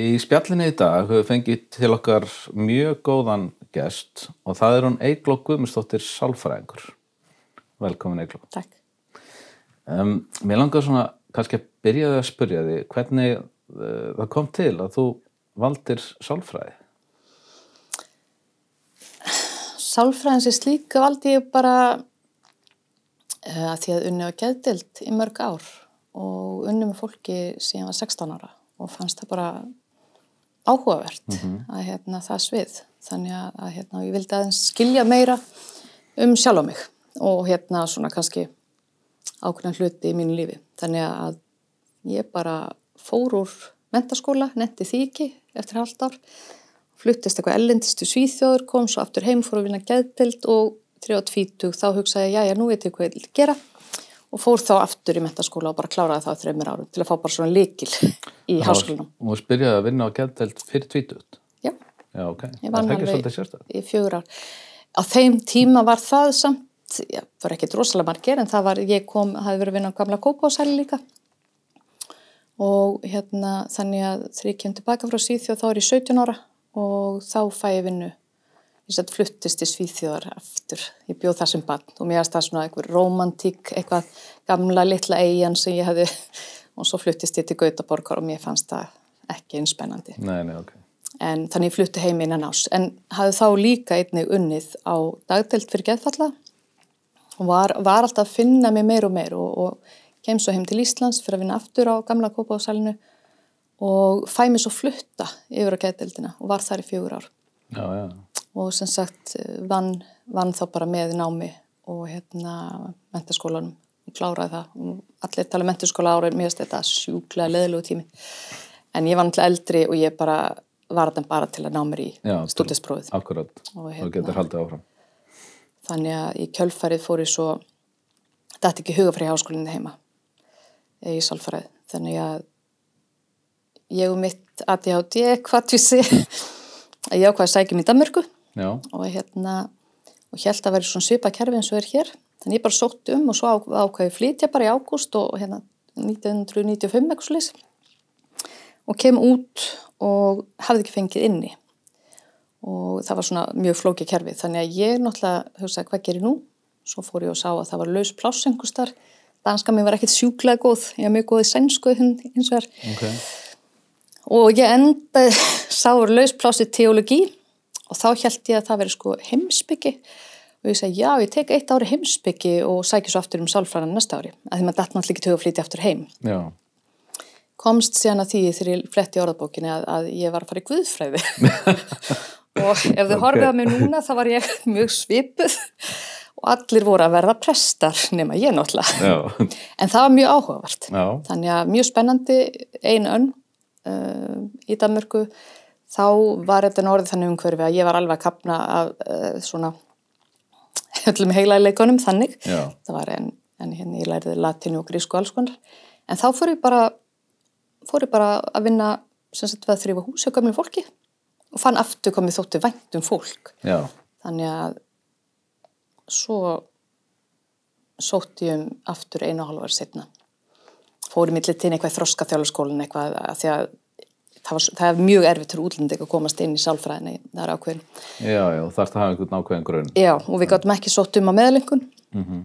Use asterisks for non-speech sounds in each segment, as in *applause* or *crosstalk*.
Í spjallinni í dag höfum við fengið til okkar mjög góðan gest og það er hún Eigló Guðmundsdóttir Sálfræðingur. Velkomin Eigló. Takk. Um, mér langar svona kannski að byrja þig að spyrja því hvernig uh, það kom til að þú valdir sálfræði. Sálfræðin sem slík valdi ég bara uh, að því að unni var geðdild í mörg ár og unni með fólki sem var 16 ára og fannst það bara áhugavert mm -hmm. að hérna, það svið. Þannig að, að hérna, ég vildi aðeins skilja meira um sjálf á mig og hérna svona kannski ákveðan hluti í mínu lífi. Þannig að ég bara fór úr mentaskóla, netti því ekki eftir halvt ár, fluttist eitthvað ellendist til Svíþjóður, kom svo aftur heim, fór að vinna geðdild og 32 þá hugsaði ég, já, já, nú veit ég hvað ég vil gera og fór þá aftur í mentaskóla og bara kláraði það þreymir árum til að fá bara svona likil í háskólinum. Og þú spyrjaði að vinna á geðdelt fyrir tvítut? Já. Já, ok. Ég vann alveg í fjögur ár. Á þeim tíma var það samt, já, það var ekki drosalega margir en það var, ég kom, hafi verið að vinna á gamla kópásæli líka og hérna þannig að þegar ég kem tilbaka frá Svíþjóð þá er ég 17 ára og þá fæ ég vinnu ég fluttist í Svíþjóðar aftur, ég bjóð það sem barn og mér erst það svona eitthvað romantík, eitthvað gamla litla eigin sem ég hefði og svo fluttist ég til Gautaborgar og mér fannst það ekki einspennandi. Nei, nei, ok. En þannig ég flutti heim innan ás, en hafði þá líka einnig unnið á dagdelt fyrir geðfalla og var, var alltaf að finna mig meir og meir og, og kem svo heim til Íslands fyrir að vinna aftur á gamla kópáðsælinu og fæ mér svo flutta yfir á geðdeltina og var þar í fjögur ár. Já, já og sem sagt vann, vann þá bara með námi og hérna mentaskólanum og kláraði það. Og allir tala um mentaskóla árið mér finnst þetta sjúklega leðilegu tími. En ég var náttúrulega eldri og ég bara var þetta bara til að ná mér í stúdinsprófið Akkurat, og hérna, getur haldið áfram. Þannig að í kjölfarið fór ég svo þetta er ekki hugafræði háskólinni heima í Salfræð þannig að ég og mitt ADHD sé að ég ákvaði að sækja mér í Danmörku Já. og hérna og held að vera svona svipa kerfi eins og er hér. Þannig ég bara sótt um og svo ákvæði flytja bara í ágúst og hérna 1995 eitthvað slís og kem út og hafði ekki fengið inni. Og það var svona mjög flóki kerfi. Þannig að ég náttúrulega hugsaði hvað gerir nú? Svo fór ég og sá að það var laus plássengustar danska mér var ekkert sjúklega góð. Ég var mjög góð í sænsku hins vegar. Okay. og ég endaði *laughs* sáur laus plássi teologi og þá held ég að það veri sko heimsbyggi og ég segi já ég tek eitt ári heimsbyggi og sækir svo aftur um sálfræðan næsta ári. Að því maður dætt náttúrulega ekki tög að flytja aftur heim. Já. komst síðan að því þegar ég fletti orðabókinni að, að ég var að fara í guðfræði. *laughs* Og ef þau okay. horfið á mig núna þá var ég *laughs* mjög svipuð. Og allir voru að verða prestar nema ég náttúrulega. En það var mjög áhugavert. Já. þannig að mjög spennandi einu önn uh, í Danmörku þá var þetta orðið þannig umhverfi að ég var alveg að kapna af uh, svona öllum heilæleikunum þannig Já. það var en, en hérna ég læriði latinu og grísku alls konar en þá fór ég bara fór ég bara að vinna sem sagt við að þrýfa hús hjá gamlu fólki og fann aftur komið þótti væntum fólk Já. þannig að svo sótt ég um aftur einu og halvar setna fór í milli til eitthvað þroska þjóðlaskólinn eitthvað að því að það, var, það er mjög erfitt fyrir útlending að komast inn í sálfræðinni, það er ákveðin. Já, já, þarfst að hafa einhvern ákveðin grunn. Já, og við gáttum ekki sótt um á meðlengun, mm -hmm.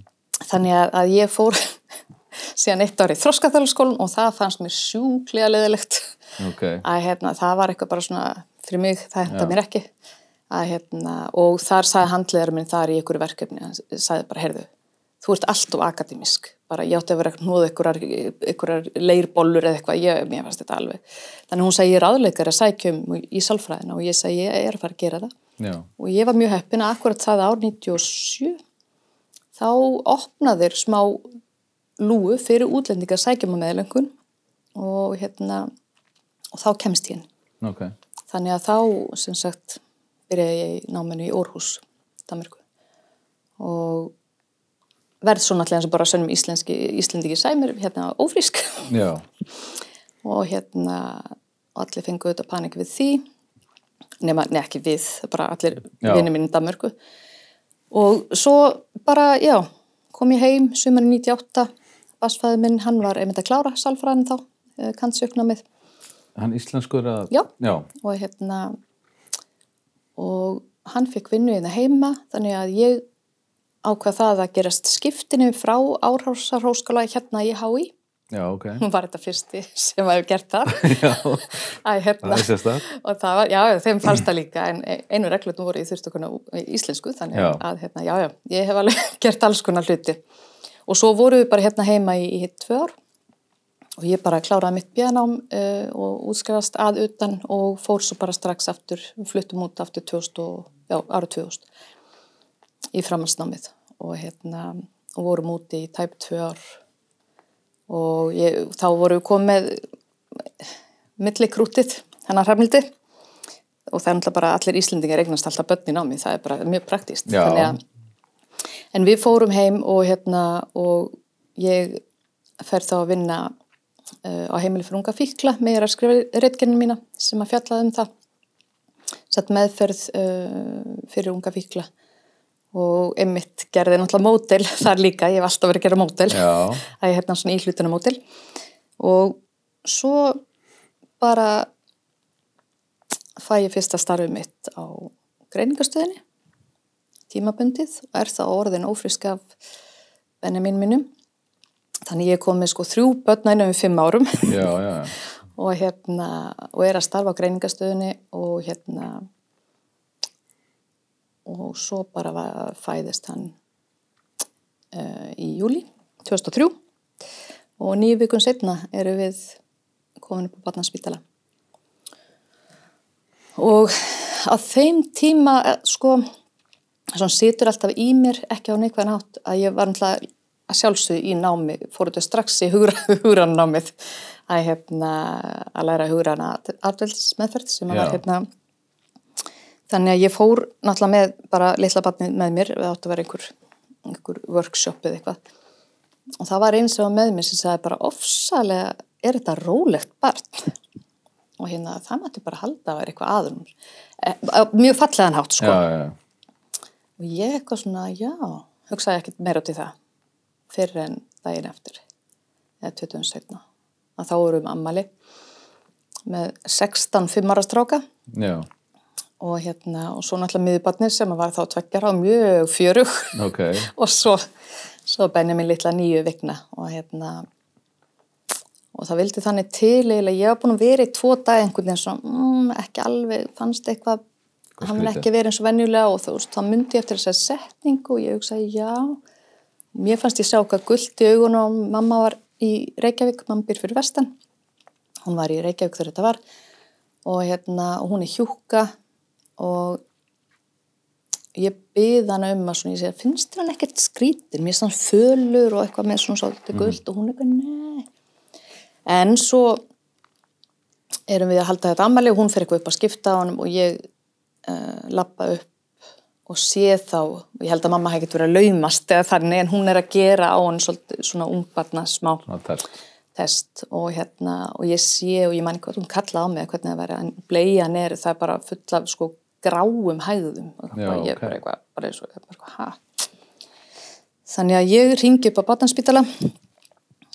þannig að, að ég fór *laughs* síðan eitt árið þróskaþjóðlaskólinn og það fannst mér sjúklega leðilegt okay. *laughs* að hérna, það var eitthvað bara svona fyrir mig, það henda mér ekki að hérna, og þar sagði handlegar minn þar í einhverju verkefni, hann sagði bara, heyrðu, þú ert allt og akademisk bara ég átti að vera hnúð einhverjar leirbollur eða eitthvað ég, mér fannst þetta alveg þannig hún segi ég er aðleikar að sækjum í salfræðina og ég segi ég er að fara að gera það Já. og ég var mjög heppin að akkurat það ár 97 þá opnaðir smá lúu fyrir útlendingar sækjum á meðlengun og hérna og þá kemst ég inn okay. þannig að þá sem sagt byrjaði ég náminu í Orhus Damerku og verð svo náttúrulega eins og bara sönnum íslenski íslendiki sæmir hérna ófrísk. *laughs* Og hérna allir fengu auðvitað panik við því nema, neða ekki við bara allir vinið minn í Danmörku. Og svo bara, já kom ég heim, sumari 98 basfæði minn, hann var einmitt að klára salfræðin þá, eh, kannsjöknamið Hann íslenskur að... Já. Já, og hérna og hann fekk vinnu hérna heima þannig að ég ákvað það að gerast skiptinu frá árhásarhóskóla hérna í HÍ já, ok. hún var þetta fyrsti sem hefur gert það *laughs* Já, Æ, hérna. það er sérstæð. og það var, já, þeim fannst það líka en einu reglutum voru ég þurfti að kunna íslensku þannig Já. að, hérna, já, já, ég hef alveg *laughs* gert alls konar hluti og svo voru við bara hérna heima í, í tvö ár og ég bara kláraði mitt björnám uh, og útskrifast að utan og fór svo bara strax aftur, fluttum út aftur 2000 og, já, ára 2000 í framhalsnámið og hérna, og vorum úti í tæp tvö ár og ég, þá vorum við komið millikrútið, hennar hræfnildi og það er náttúrulega bara allir Íslendingar eignast alltaf börnin á mig, það er bara mjög praktíst. Að, en við fórum heim og hérna og ég fer þá að vinna uh, á heimili fyrir unga fíkla með að skrifa reitgernin mína sem að fjallaði um það. Sett meðferð uh, fyrir unga fíkla og einmitt gerði náttúrulega mótel *laughs* þar líka, ég hef alltaf verið að gera mótel *laughs* að ég hérna svona íhlutuna mótil og svo bara fæ ég fyrsta starfið mitt á greiningastöðinni tímabundið og er það orðin ófrisk af Benjamin minnum. Þannig ég kom með sko þrjú innan við fimm árum. Já, já, *laughs* og hérna og er að starfa á greiningastöðinni og hérna og svo bara fæðist hann uh, í júli 2003 og nýju vikun setna eru við komin upp á barnaspítala. Og á þeim tíma eh, sko svona situr alltaf í mér ekki á neikvæðan hátt að ég var alltaf að sjálfsögðu í námi fór þetta strax í hugra, *laughs* hugrannámið að, hérna, að læra hugrana atveldismeðferð sem að var hérna þannig að ég fór náttúrulega með bara litla barnið með mér við áttu að vera einhver, einhver workshop eða eitthvað. Og það var eins og með mér sem sagði bara ofsalega er þetta rólegt barn. Og hérna það mætti bara halda að vera eitthvað aðrum e, mjög fallegan hátt sko. Já, já, já. og ég eitthvað svona, já, hugsaði ekkert meira út í það fyrir en daginn eftir eða 20 setna að þá vorum ammali með 16 fimmara stráka. Já. Og hérna, og svo náttúrulega miðubarnir sem var þá tveggjara og mjög fjörug ok, *laughs* og svo, svo Benjamin litla nýju vikna. Og hérna og það vildi þannig til eiginlega, ég var búin að vera í tvo dag einhvern veginn svona, mm, ekki alveg fannst eitthvað, Hvað hann vil ekki vera eins og venjulega. Og þú veist, þá myndi ég eftir þessari setningu og ég hugsaði já. Mér fannst ég sjá hvað gullt í augun og mamma var í Reykjavík, mamma býr fyrir vestan. Hún var í Reykjavík þegar þetta var. Og hérna, og hún er hjúka og ég byði hana um að svona, ég segi, finnst þér hann ekkert skrítin, mér er svona fölur og eitthvað með svona svolítið guld og hún er eitthvað, nei. En svo erum við að halda þetta ammali og hún fer eitthvað upp að skipta á honum og ég uh, lappa upp og sé þá, og ég held að mamma hef ekkert verið að laumast eða þannig en hún er að gera á hann svolítið svona ungbarna smá test. test og hérna og ég sé og ég man ekki hvað hún kalla á mig hvernig það væri en bleian er það er bara full af sko gráum hægðum. Og Já, bara, ég er ok. bara eitthvað bara eins og eitthvað, þannig að ég ringi upp á Batanspítala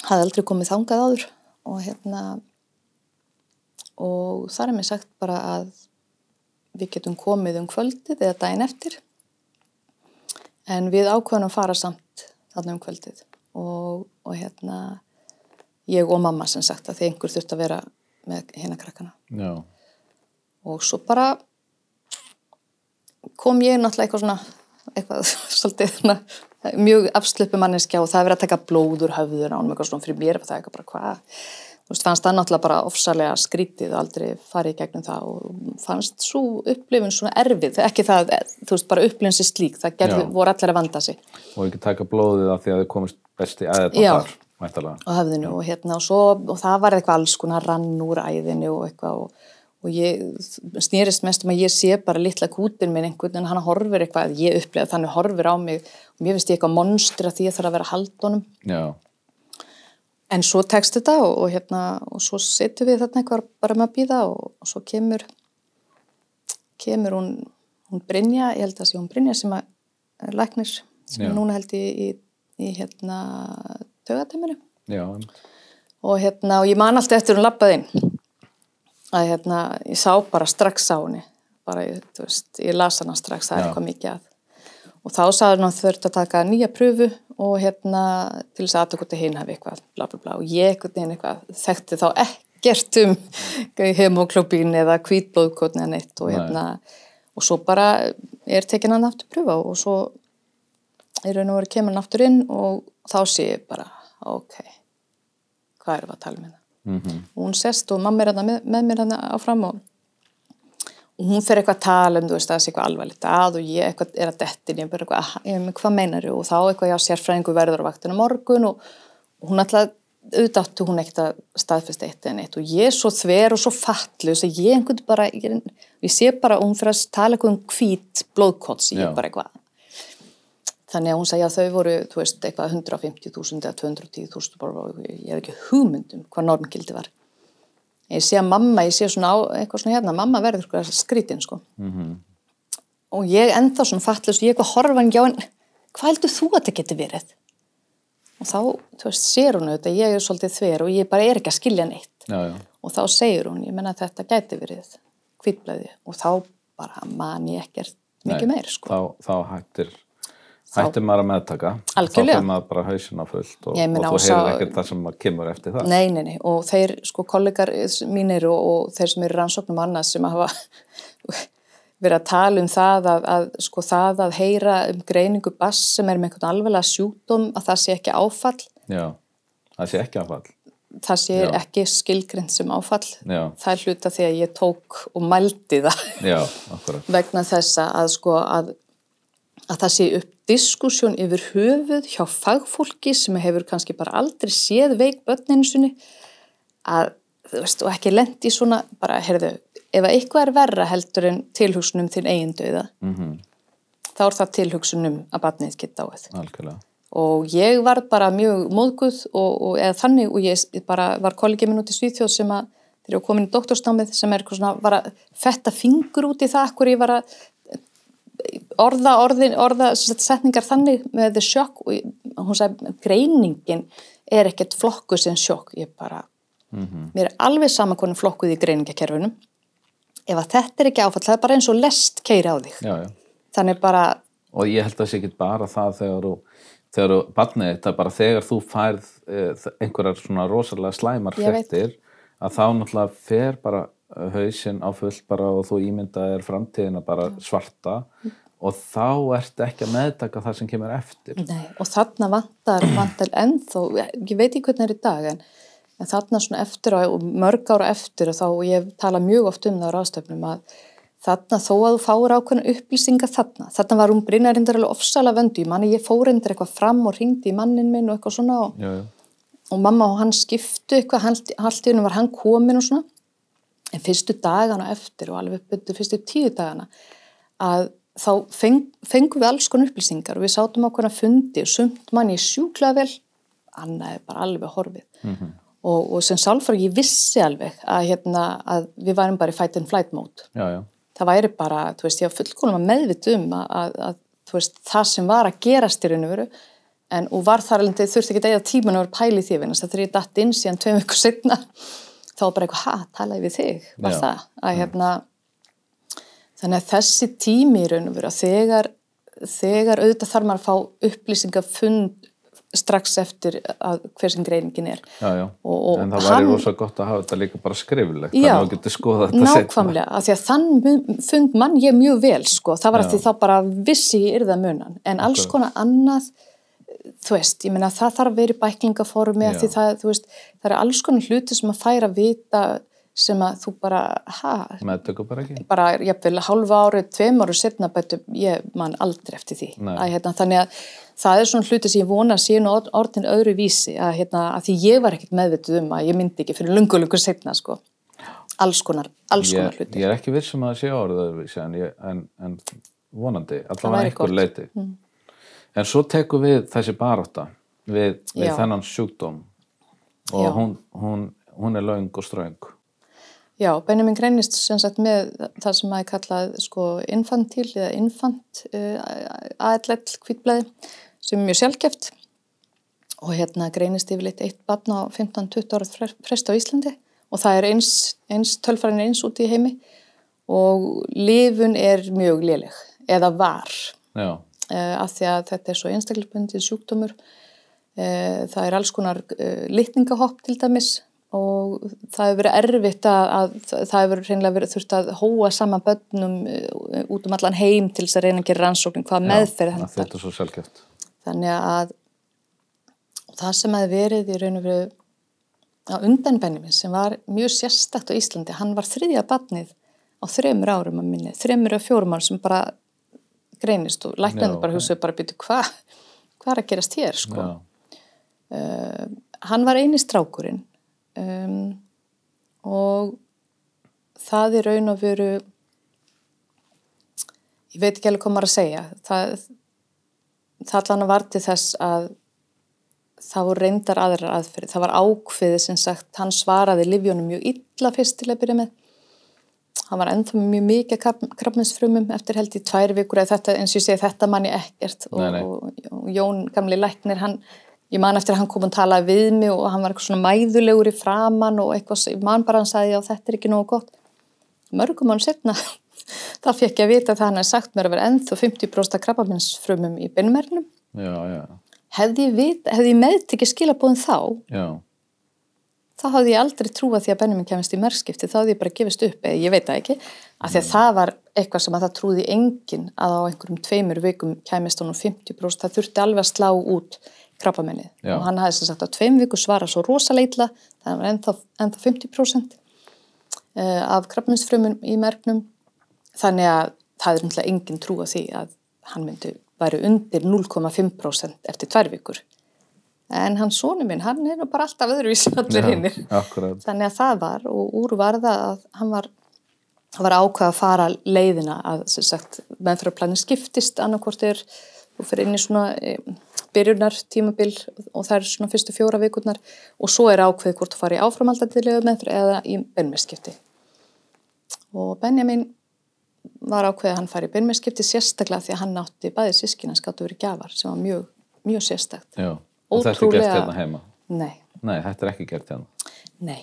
hafði aldrei komið þangað áður og hérna og þar er mér sagt bara að við getum komið um kvöldið eða daginn eftir. En við ákveðum að fara samt þarna um kvöldið. Og, og hérna ég og mamma sem sagt að því einhver þurft að vera með hérna krakkana. Já, og svo bara kom ég náttúrulega eitthvað svona eitthvað *laughs* svolítið svona, mjög afslöpu manneskja og það er verið að taka blóður höfður á hann eitthvað svona fyrir mér og það er eitthvað bara hvað þú veist, fannst það náttúrulega bara ofsalega skrítið og aldrei farið gegnum það og fannst svo upplifun svona erfið ekki það, þú veist, bara upplifun sér slík það gerði, voru allir að vanda sig og ekki taka blóðið af því að þið komist besti æðið Já. þar, mættalega. á höfðinu og hérna og svo og það var eitthvað alls konar rann úr æðinu og eitthvað og, ég snýrist mest um að ég sé bara litla kútin minn einhvern en hann horfir eitthvað, ég upplega þannig horfir á mig. Og mér finnst ég eitthvað monstur að því ég þarf að vera honum. Já, en svo tekst þetta og, og hérna og svo setjum við þarna eitthvað bara með að býða og, og svo kemur kemur hún hún Brynja, ég held að sé hún Brynja sem er læknir sem Já. núna held í, í, í hérna taugateminu já, og hérna og ég man alltaf eftir hún lappaði inn að hérna, ég sá bara strax á henni. Bara, ég, þú veist, ég las hana strax það er eitthvað mikið að. Og þá sagði hann þurft að taka nýja pröfu og hérna til þess að aðtöku hinn hafi eitthvað bla bla bla. Og ég veginn eitthvað þekkti þá ekkert um hemoglóbín eða kvítblóðkotni eða neitt og hérna og svo bara er tekin hann aftur pröfa og svo er raun og verið kemur hann aftur inn og þá sé ég bara ok, hvað erum við að tala um hérna mm og hún sest og mamma er hérna með, með mér hérna áfram og, og hún fer eitthvað að tala um, þú veist, að það sé eitthvað alvarlegt að og ég eitthvað er að dettin, ég er eitthvað, "Ah, ég með hvað meinar og þá eitthvað, já, sérfræðingu verður á vaktinu morgun og, og hún alltaf, auðvitað hún ekkert að staðfesta eitt en eitt og ég er svo þver og svo fattlu að ég einhvern bara, ég, ég sé bara að hún fyrir að tala eitthvað um hvít blóðkots, ég er bara eitthvað Þannig að hún sagði að þau voru, þú veist, eitthvað 150.000 eða 210.000 bara, og ég hef ekki hugmyndum hvað normgildi var. Ég sé að mamma, ég sé svona á, eitthvað svona hérna, mamma verður sko skrítin, sko. Mhm. Og ég ennþá svona fattlust, ég eitthvað horfa hann, já, en hvað heldur þú að þetta geti verið? Og þá, þú veist, sér hún auðvitað, ég er svolítið þver og ég bara er ekki að skilja neitt. já, já, Og þá segir hún, ég menna þetta gæti verið hvítblæði og þá bara man ég ekkert mikið meir, sko. þá, þá hættir Hættir maður að meðtaka. Algjörlega. þá fyrir maður bara hausina fullt og, og þú og sá- heyrir ekkert það sem kemur eftir það. Nei, nei, nei, og þeir, sko, kollegar mínir og, og þeir sem eru rannsóknum annað sem hafa *laughs* verið að tala um það að, að, sko, það að heyra um greiningu bass sem er með einhvern alveglega sjúkdóm að það sé ekki áfall, já, það sé ekki áfall. Það sé Já. ekki skilgrind sem áfall. já, Það er hluta því að ég tók og mældi það. *laughs* Vegna þessa að, sko, að, að það sé upp diskussjón yfir höfuð hjá fagfólki sem hefur kannski bara aldrei séð veik börninu sinni að, þú veist, og ekki lendi svona, bara, heyrðu, ef að eitthvað er verra heldur en tilhugsunum þinn eigin döða, mm þá er það tilhugsunum að barnið geta dáið. algjörlega Og ég var bara mjög móðguð og, og eða þannig og ég bara var kollegi minn út í Svíþjóð sem að þegar ég var komin í doktorsnámið sem er eitthvað svona, var að fetta fingur út í það, hvor ég var að orða, orðin, orða setningar þannig með the sjokk og hún sagði, greiningin er ekkert flokku sem sjokk, ég bara, mér er alveg sama hvernig flokkuð í greiningakerfunum. Ef að þetta er ekki áfall, það er bara eins og lest keiri á þig. já, já. Þannig bara, og ég held að það sé ekki bara það þegar þú þegar þú barnið þetta bara þegar þú færð uh, einhverjar svona rosalega slæmar fréttir að þá náttúrulega fer bara hausinn á fullt bara og þú ímyndaðir framtíðina bara svarta og þá ertu ekki að meðtaka það sem kemur eftir. Nei, og þarna vantar, vantar ennþá, ég veit ekki hvernig er í dag, en, en þarna svona eftir á, og mörg ára eftir og þá, og ég tala mjög oft um það á ráðstöfnum að þarna þó að þú fáir ákveðna upplýsingar þarna, þarna var hún Brynjarindar alveg ofsalega vöndu, ég manni ég fór endur eitthvað fram og ringdi í mannin minn og eitthvað svona og, já, já, og mamma og hann skiptu eitthvað, haldt í hennu var hann komin og svona, en fyrstu dagana eftir og alveg uppbyrðu fyrstu tíu dagana að þá feng, fengum við alls konar upplýsingar og við sátum á hvernig fundi og sumt manni sjúklega vel, annað er bara alveg horfið. Mhm. Og, og sem sálfræk ég vissi alveg að, hérna, að við værum bara í fight and flight mode. já, já, Það væri bara, þú veist, ég var fullkonum að meðvita um að, að, að þú veist, það sem var að gerast í raun og veru en og var þar alveg, þurfti ekki að eigða tíman að vera pæli því vinna, þegar ég datt inn síðan tveim vikur setna, þá bara eitthvað, ha, talaði við þig, var Já. það, að hérna, þannig að þessi tími í raun og veru, að þegar, þegar auðvitað þarf maður að fá upplýsingafund strax eftir að hver sem greiningin er. já, já. Og- og en það væri hann- rosa gott að hafa þetta líka bara skrifilegt þannig að þú getur skoða þetta nákvæmlega, af því að þann fund mann ég mjög vel, sko, það var að Já. því þá bara vissi ég yrða munan, en alls konar annað, þú veist, ég meina það þarf að vera í bæklingaformi, af Já. því það, þú veist, það eru alls konar hluti sem að færa að vita sem að þú bara, ha, meðtöku bara ekki bara jafnvel hálfa árið, tveim árið setna bættu, ég man aldrei eftir því. Að, hérna, þannig að það er svona hluti sem ég vona að sé nú orð- orðin öðru vísi, að, hérna, að því ég var ekkert meðvituð um að ég myndi ekki fyrir lungu, lungu setna, sko. Alls konar, alls konar ég, hluti. ég er ekki viss um að sé öðruvísi en, ég- en, en vonandi allavega einhver leiti en svo tekum við þessi barátta við, við þennan sjúkdóm og hún, hún, hún er löng og ströng. Já, Benjamin greinist sem sagt með það sem maður kallað sko infantil eða infant uh, aðlæll kvítblæði sem er mjög sjálfgeft og hérna greinist yfirleitt eitt barn á 15-20 ára fre- frest á Íslandi. Og það er eins, eins tölfræðin eins út í heimi. Og lifun er mjög léleg eða var. Já, af því að þetta er svo einstaklisbundið sjúkdómur uh, það er alls konar uh, litningahopp til dæmis og það hefur verið erfitt að, að það hefur reynilega verið þurft að hóa saman börnum uh, út um allan heim til þess að reyna að gera rannsókn hvað meðferð hendar þetta er svo sjálfgeft. þannig að það sem hefði verið í raun og veru á undan Benjamin sem var mjög sérstakt á Íslandi, hann var þriðja barnið á þremur árum að minni, þremur og fjórum árum sem bara greinist og læknaði Já, bara ok. hugsaðu bara býtu hvað hvað er að gerast hér sko? Uh, hann var eini strákurinn um, og það er raun og veru ég veit ekki alveg hvað maður að segja. Það, það allan var til þess að það voru reyndar aðrar aðferði það var ákveðið sem sagt, hann svaraði livjónum mjög illa fyrst til að byrja með hann var ennþá mjög mikið krabminsfrumum eftir held í tvær vikur eða þetta, eins og ég segi þetta manni ekkert. Og, Nei, nei. og, og Jón gamli læknir hann, ég man eftir að hann kom og talaði við mig og hann var eitthvað svona mæðulegur í framann og eitthvað, ég man bara að hann sagði já þetta er ekki nógu gott. Mörgum án setna *laughs* þá fekk ég að vita að hann hefði sagt mér að vera ennþá 50% krabbaminsfrumum í já, hefði ég, ég meðtekið skilabóðin þá já, þá hafði ég aldrei trúað því að Benjamin kemist í merskipti, þá hafði ég bara gefist upp eða ég veit það ekki, af því að það var eitthvað sem að það trúði enginn að á einhverjum tveimur vikum kemist honum 50% það þurfti alveg að slá út krabbamennið og hann hafði sem sagt á tveim viku svarað svo rosaleitla, það var ennþá, ennþá 50% eh, af krabbamennsfrumun í merknum þannig að það er náttúrulega enginn trú að því að hann myndi væri undir 0,5% eftir tvær vikur en hans sonu minn, hann er nú bara alltaf öðruvísi allir akkurat. þannig að það var og úr var það að hann var, hann var ákvað að fara leiðina að meðfyrirplanin skiptist annarkvort er og fyrir inn í svona e, byrjunar tímabil og það er svona fyrstu fjóra vikurnar og svo er ákveð hvort þú fari áframaldandilegu meðfyrir eða í beinmesskipti og Benjamin var ákveð að hann fari í beinmesskipti sérstaklega því að hann átti bæði sískina skáttu verið gjafar sem var mjög, mjög sérstakt. Já, og þetta er gert hérna heima. Nei, Nei, þetta er ekki gert hérna. Nei,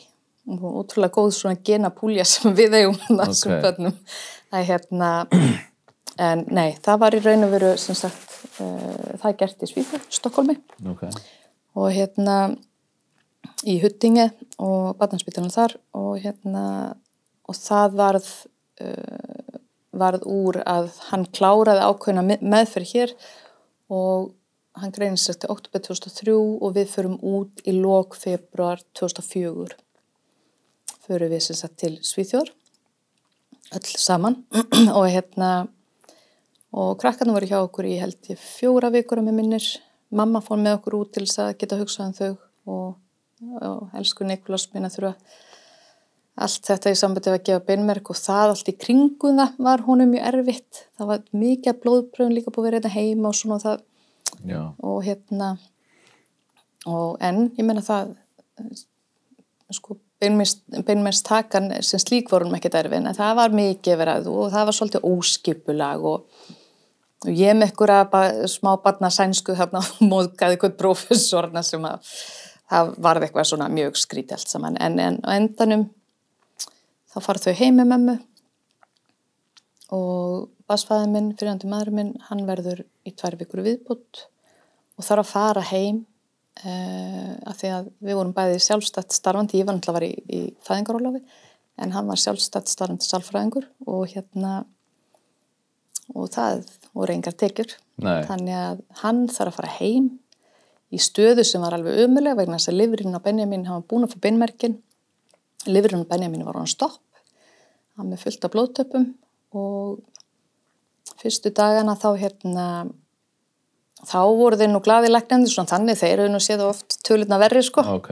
og ótrúlega góð svona genapúlja sem við eigum þessum Ok. börnum. Það er hérna, en nei, það var í raun og veru, sem sagt, uh, það er gert í Svíþjóð, Stokkólmi Ok, og hérna í Huttinge og Badnarspítalinn þar og hérna, og það varð, uh, varð úr að hann kláraði ákveðna me- meðferð hér og hann greinir sér til oktober 2003 og við förum út í lok februar 2004 förum við sem sagt til Svíþjór öll saman. *clears throat* Og hérna og krakkarnir voru hjá okkur í held ég fjóra vikur með minnir. Mamma fór með okkur út til þess að geta hugsað um þau og, og elsku Nikolás minna þurfa allt þetta í sambandi við að gefa beinmerk og það allt í kringum það var honum mjög erfitt. Það var mikið blóðpröfun líka búið að vera hérna heima og svona það já, og hérna og en ég meina það sko beinmest takan sem slík vorum ekkert erfin en það var mikið verið og það var svolítið óskipulag og, og ég með ykkur að smá barna sænsku þarna *laughs* móðgæði ykkur professorna sem að það varði eitthvað svona mjög skrítið allt saman. En, en á endanum þá fara þau heim með mömmu og basfæði minn, fyrirhandi maður minn, hann verður í tvær vikur viðbútt og þarf að fara heim uh, af því að við vorum bæði sjálfstætt starfandi, ég var náttúrulega var í, í fæðingarólafi, en hann var sjálfstætt starfandi salfræðingur og hérna og það voru engar tekjur. Nei. þannig að hann þarf að fara heim í stöðu sem var alveg umulega vegna þess að livrinn á Benjamin, var búin að fá beinmerkin livrinn á Benjamin var hann stopp. Hann með fullt af blóðtöpum og fyrstu dagana þá hérna þá voru þeir nú glaði læknandi svona þannig þeir eru nú séð oft tölutna verri sko. Ok,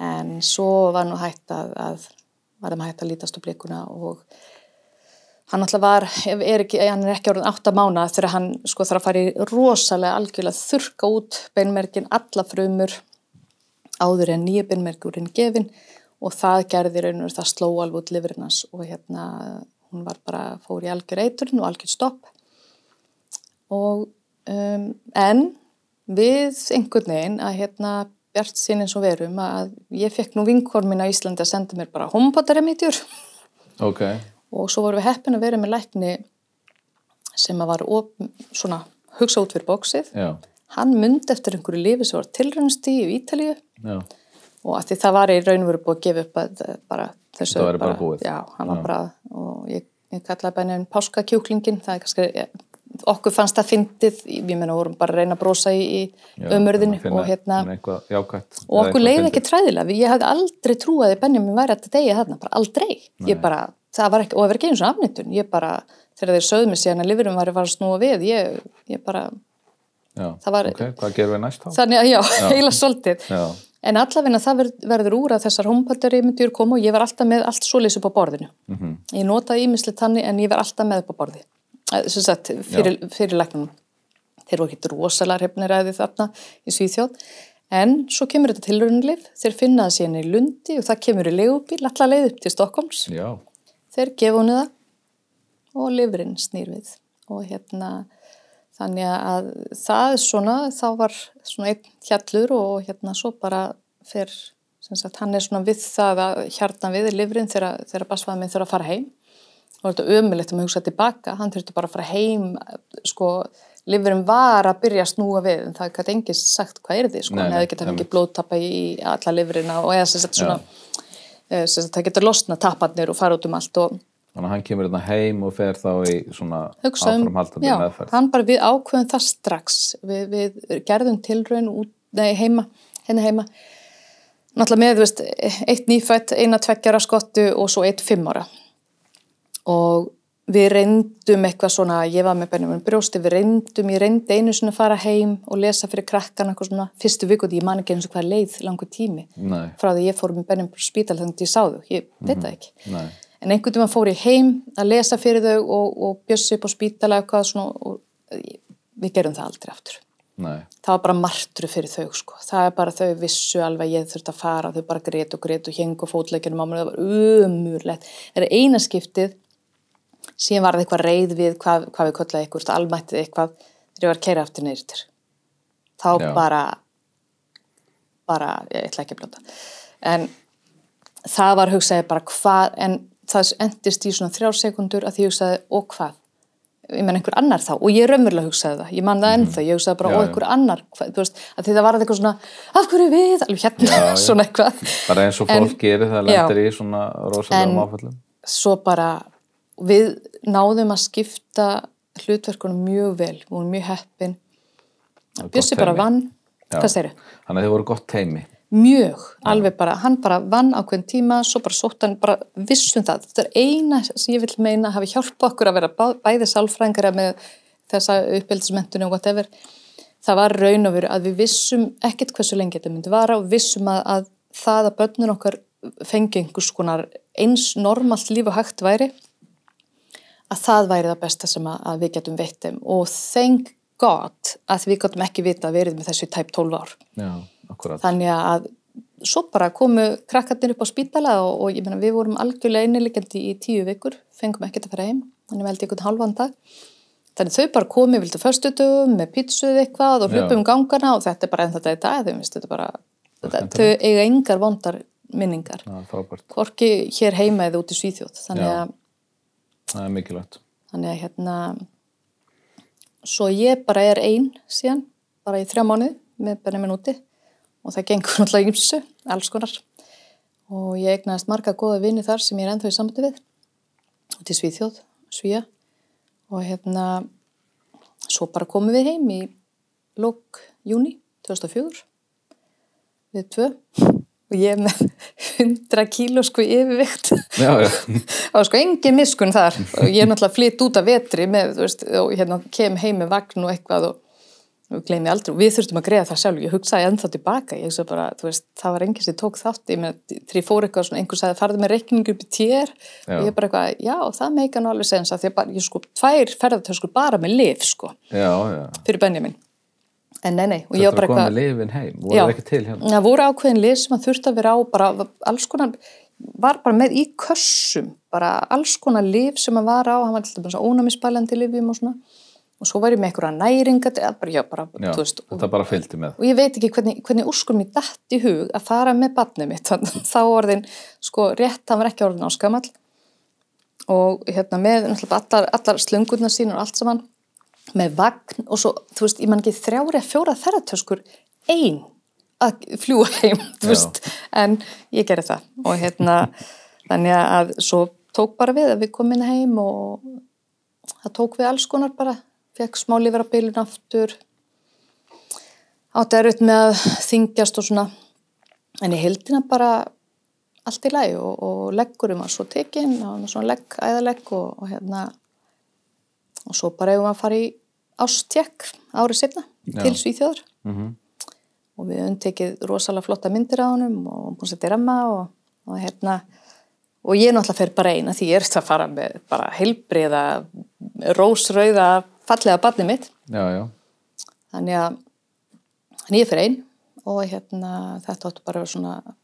en svo var nú hægt að, að var þeim hægt að lítast á blikuna og hann alltaf var, er ekki, hann er ekki orðin átta mána þegar hann sko þarf að fara í rosalega algjörlega þurka út beinmerkin, alla frumur áður en nýja beinmerkurinn gefin og það gerði raun og veru, það sló alveg út lifurinnans og hérna hún var bara, fór í algjör eiturinn og algjör stopp. Og um, en við einhvern veginn að hérna bjart sín eins og verum að ég fekk nú vinkormin á Íslandi að senda mér bara homebotaremítjur ok, og svo vorum við heppin að vera með lækni sem að var op, svona hugsa út fyrir bóksið. já, Hann myndi eftir einhverju lifi sem var tilrænsti í Ítalíu. Já, og að því það var í raun og veru búið að gefa upp að eh, bara þessu Það væri bara búið. Já, hann var Já. bara og ég, ég kallaði nefn páskakjúklingin það er kannski, okkur fannst það fyndið, ég meina vorum bara að reyna að brosa í, í já finna- og hérna og okkur leiði ekki træðilega, ég hafði aldrei trúið að Benjamin væri að degja þarna, bara aldrei. Ég bara, það var ekki, og það var ekki eins og afnýttun ég bara, þegar þeir sögðu mig síðan að lifurum var að snúa við, ég, ég bara já, var- ok, hvað gerum við næst þá? þannig að já, *laughs* heila svolítið. Já, en allavegna það verð, verður úr að þessar homepöttari myndir koma og ég var alltaf með allt svoleiðis upp á borðinu. Mhm, ég notaði ímislegt þannig en ég var alltaf með upp á borði sagt, fyrir, fyrir læknunum þeir voru ekki rosalega hrefnir að því þarna í Svíþjóð. En svo kemur þetta tilrunlif þeir finna það síðan í Lundi og það kemur í legubíl allar leið upp til Stokkóms já, þeir gefa henni það og lifurinn snýr við. Og hérna þannig að það er svona þá var svona einn hjallur og hérna svo bara fer sem sagt hann er svona við það að hjartan við lifurinn þegar, þegar basfaði minn þurfa að fara heim. Og þetta ömulegt að maður hugsa tilbaka. Hann þurfti bara að fara heim sko lifurinn var að byrja að snúa við en það gæti enginn sagt hvað er þið sko hann hefði getað einmitt. fengið blóðtappa í alla lifurina og eða sem sagt svona eh, sem sagt, það getur losna tapparnir og fara út um allt og þannig að hann kemur hérna heim og fer þá í svona um, áframhaldandi já, meðferð. hann bara við ákveðum það strax. Við, við gerðum tilraun út, nei, heima, hérna heima. Náttúrulega með, þú veist, eitt nýfætt eina tveggjara skottu og svo eitt fimm ára. Og við reyndum eitthvað svona, ég var með bennum brjósti, við reyndum, ég reyndi einu svona að fara heim og lesa fyrir krakkan eitthvað svona fyrstu vikuð, ég man ekki eins og hvað leið langur tími nei, frá því ég fór með bennum spítal þannig að ég sá þau, ég veit það ekki. Nei, En einhvern tíma fór ég heim að lesa fyrir þau og, og bjössi upp á spítala eitthvað svona og við gerum það aldrei aftur. nei Það var bara martru fyrir þau sko. Það er bara þau vissu alveg að ég þurfti að fara, þau bara grét og grét og hengu fótleikinu á mér, það var umurlegt. Það er eina skiptið, síðan var það eitthvað reið við hvað, hvað við köllaði eitthvað, almættið eitthvað, þegar ég var að keira aftur neyrir. Þá Já. bara, bara, ég ætla ekki að blóta. En það var hugsaði bara hvað, en það endist í svona þrjár sekundur að því ég hugsaði og hvað? Ég menn einhver annar þá. Og ég raunverulega hugsaði það, ég man það ennþá. Ég hugsaði bara. Já, og einhver annar hvað, þú veist, að því það var eitthvað svona af hverju við, alveg hérna, Já, svona eitthvað. Bara eins og En- fólk gerir það lendir í svona rosalegum En- áföllum. svo bara við náðum að skipta hlutverkunum mjög vel. Við vorum mjög heppin. Bjössi bara vann, hvað segirðu? þannig að þið voru gott teimi mjög, alveg bara, hann bara vann á hvern tíma, svo bara sótt hann bara vissum það, þetta er eina sem ég vil meina hafi hjálpa okkur að vera bæði sálfræðingara með þessa uppeldismentinu og whatever, það var raun og veru að við vissum ekkert hversu lengi þetta myndi vara og vissum að, að það að börnun okkar fengi einhvers konar eins normalt líf og hægt væri að það væri það besta sem að, að við getum veitt þeim. Og thank God að við getum ekki vita að verið með þessu í tæp 12 ár. Já, akkurat. Þannig að svo bara komu krakkarnir upp á spítala og, og ég meina við vorum algjörlega einilegjandi í tíu vikur, fengum ekkert að fara heim þannig held einhvern halvan dag. Þannig þau bara komi vildu föstudum með pítsuð eitthvað og hlupum gangana og þetta er bara enn þetta í dag þau veist þetta bara, þetta, þau eiga engar vondar minningar, Já, frábært, hvorki hér heima eða út í Svíþjóð þannig að, það er mikilvægt. þannig að hérna svo ég bara er ein síðan, bara í þrjá mánuði með Benjamin úti og það gengur *laughs* náttúrulega ymsu, alls konar. Og ég egnaðist marga góða vini þar sem ég er ennþá í sambandi við. Út í Svíþjóð, Svíja og hérna svo bara komum við heim í lók júni 2004 við tvö. *laughs* Og ég með *laughs* 100 kíló sko yfirvikt. Var sko engin miskun þar. Og ég er náttúrulega flytt út af vetri með, veist, og hérna kem heim með vagn og eitthvað og, og gleymi aldrei og við þurftum að greiða það sjálf, ég hugsaði ennþá tilbaka. Ég hugsaði bara, þú veist, það var enginn sem tók þátt ég með, þegar ég fór eitthvað svona, einhver sagði farðu með reikningu upp í tér Já. og ég bara eitthvað, já, það meika nú alveg sensa því að ég sko, tvær ferðartöskur bara með lif, sko, já, já. fyrir Benjamin. En nei, nei, og Þú ég var að bara koma eitthvað með lifin heim, voru Já. það ekki til hérna? Það voru ákveðin lið sem að þurfti að vera á bara alls konar, var bara með í kössum, bara alls konar lif sem að var á, hann var til dæmis ónæmisbælandi lifjum og svona og svo var ég með einhverja næringa bara, bara, Já, veist, og, bara og ég veit ekki hvernig, hvernig úrskur mér dætt í hug að fara með barnið mitt þá orðin, sko, rétt hann var ekki orðin áskamall og hérna með allar, allar slöngurnar sín og allt saman með vagn og svo, þú veist, ég man ekki þrjári að fjóra ferðartöskur ein að fljúa heim, *laughs* þú veist en ég gerði það. Og hérna þannig að svo tók bara við að við komum inn heim og það tók við alls konar bara fekk smá lífarabilun aftur. Átti erfitt með að þingjast og svona. En í heldina bara allt í lagi og, og leggurum var svo tekinn og svona legg, æðalegg og, og hérna. Og svo bara hefum við að fara í ástekk árið setna Já. til Svíþjóðar. Mm og við höfum tekið rosalega flotta myndir á honum og búin að setja ramma og, og hérna. Og ég náttúrulega fer bara eina því ég er að fara með bara heilbriða rósrauða fallega barnið mitt. Já, já. þannig að þannig ég fer einn og hérna þetta áttu bara að vera svona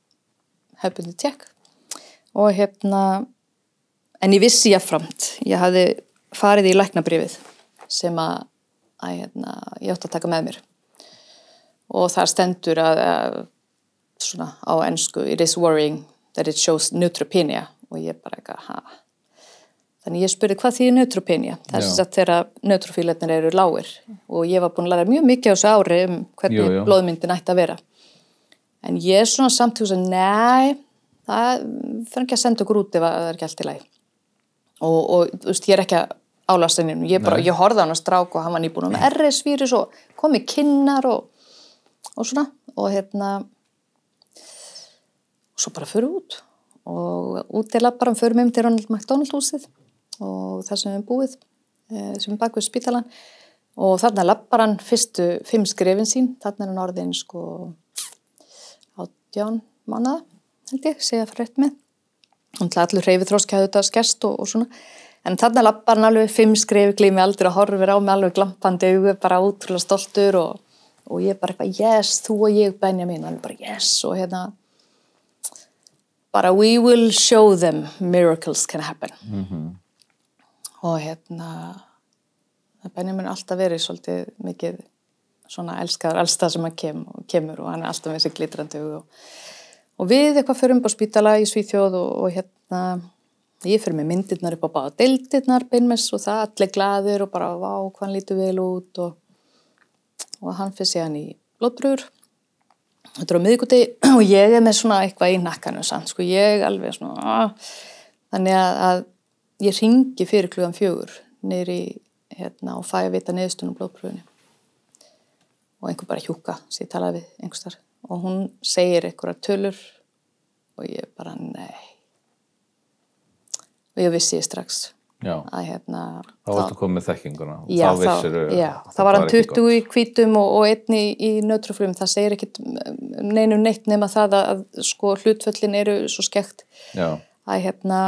hefbundi tjekk og hérna en ég vissi ég framt ég hafði farið í læknabrifið sem að, að hérna, ég átti að taka með mér. Og það stendur að, að svona á ennsku it is worrying that it shows neutropenia. Og ég bara eitthvað ha Þannig ég spurði hvað því er neutropenia? Það er sem sagt þegar neutrofílarnir eru lágir og ég var búin að læra mjög mikið á þessu ári um hvernig Jú, jú. blóðmyndin ætti að vera. En ég er svona samt hugsa, nei, það fyrir ekki að senda okkur út ef að það er ekki allt í lagi. Og, og þú veist, ég er ekki að álast henni, ég, ég horfði á hann að strák og hann var nýbúin með RS-vírus og komið kinnar og, og svona og hérna og svo bara fyrir út og út til labbaran fyrir mig um til Ronald McDonald húsið og það sem við búið eh, sem er bak við spítalan og þarna labbaran fyrstu fimm skrifin sín, þarna er hann orðin sko átján mánuða held ég, segja fyrir rétt með. Og allur hreyfið þróski hafði þetta skerst og, og svona. En þarna lappar hann alveg fimm skrifi glými aldrei og horfir á mig alveg glampandi augu bara útrúlega stoltur og, og ég bara eitthvað yes, þú og ég Benjamin, hann bara yes. Og hérna bara we will show them miracles can happen og hérna Benjamin er alltaf verið svolítið mikið svona elskaður alls það sem hann kem, kemur og hann er alltaf með þessi glitrandi og, og við eitthvað fyrir um á spítala í Svíþjóð og, og hérna ég fyrir með myndirnar upp á báða deildirnar beinmess og það allir glaður og bara vá hvað hann lítur vel út. Og, og hann fyrir sig hann í blóðbrúður. Þetta er á miðguti *clears throat* og ég er með svona eitthvað í nakkanu samt, sko. Ég alveg svona ah. þannig að, að ég ringi fyrir klugan fjögur neyri hérna og fæ að vita neðstunum blóðpröfunni og einhver bara hjúka sem ég talaði við einhverstar og hún segir einhverjar tölur og ég bara nei. Og ég vissi ég strax Já, að hérna þá varstu komið þekkinguna. Já, þá vissir þá, já, það var hann ekki 20 í hvítum og, og einn í, nötruflum, það segir ekkit neinum neitt nema það að, að sko hlutföllin eru svo skekt að hérna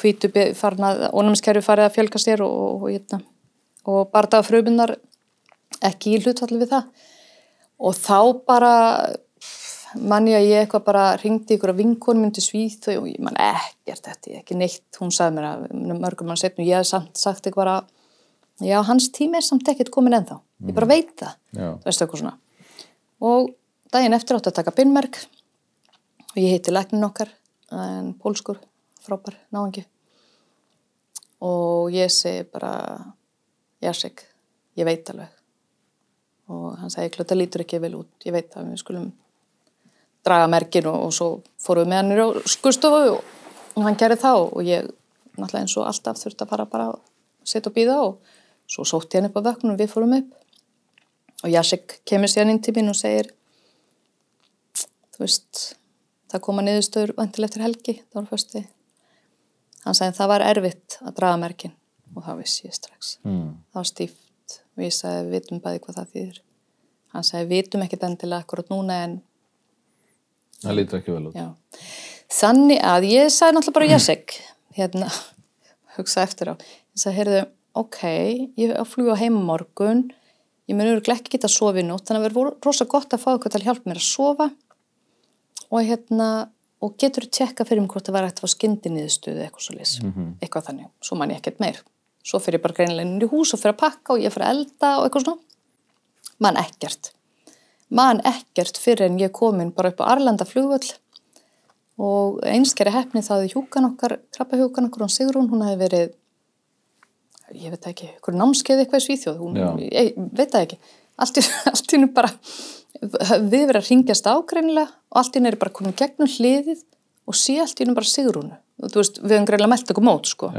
hvítu farin að, ónæmiskerfi farið að fjölga sér og, og, hérna, og bardaga frumunnar ekki í hlutfalli við það. Og þá bara mann ég að ég eitthvað bara ringdi ykkur að vinkonum myndi svíð og ég man ekkert þetta, ekki neitt, hún sagði mér að mörgum mann setnum, ég hef samt sagt eitthvað að já, hans tími er samt ekkert komin ennþá, ég bara veit það. Þú veist eitthvað svona. Og daginn eftir átti að taka binnmerk og ég heiti læknin okkar en pólskur, frábær náðingi og ég segi bara Jasek, ég veit alveg. Og hann segi, klota lítur ekki vel út ég veit að við skulum draga merkin og, og svo fórum við með hann á skurstofu og, og hann gerði það og ég náttúrulega eins og alltaf þurfti að fara bara að setja og býða og svo sótti hann upp á vöknum og við fórum upp. Og Jasek kemur síðan inn til mín og segir þú veist það koma niðurstöður vantil eftir helgi það var fyrsti hann sagði það var erfitt að draga merkin. Og það vissi ég strax. Mm. það var stíft. Og ég sagði við vitum bæði hvað það þýðir. Hann sagði við vitum ekkert endilega akkurat núna en það lítur ekki vel út. já. þannig að ég sagði náttúrulega bara Jasek hérna, *laughs* hugsa eftir á. Ég sagði, heyrðu, ok ég er að fljúa heim morgun ég mun öruglega ekki geta að sofa í nótt þannig að verður rosa gott að fá eitthvað til að hjálpa mér að sofa. Og hérna og getur tjekka fyrir mig hvort það var eftir að skyndi niðurstöðu eitthvað svo leys, eitthvað þannig, svo man ég ekkert meir. Svo fyrir ég bara greinilega inn í hús og fyrir að pakka og ég fyrir að elda og eitthvað svona. Mann ekkert. Mann ekkert fyrir en ég komin bara upp á Arlanda flugvöll og einskeri hefni það hjúkan okkar, krabbahjúkan okkar hún Sigrún, hún hefði verið ég veit ekki, hvernig námskeið eitthvað í Svíþjóð, hún, ég veit það ekki. Allt í *laughs* allt í hennu bara við verið að ringjast ágreinilega og allt hennu er bara komin gegnum hliðið og sé allt hennu bara Sigrúnu. Og þú veist, við höfum greinlega melt okkur mót sko.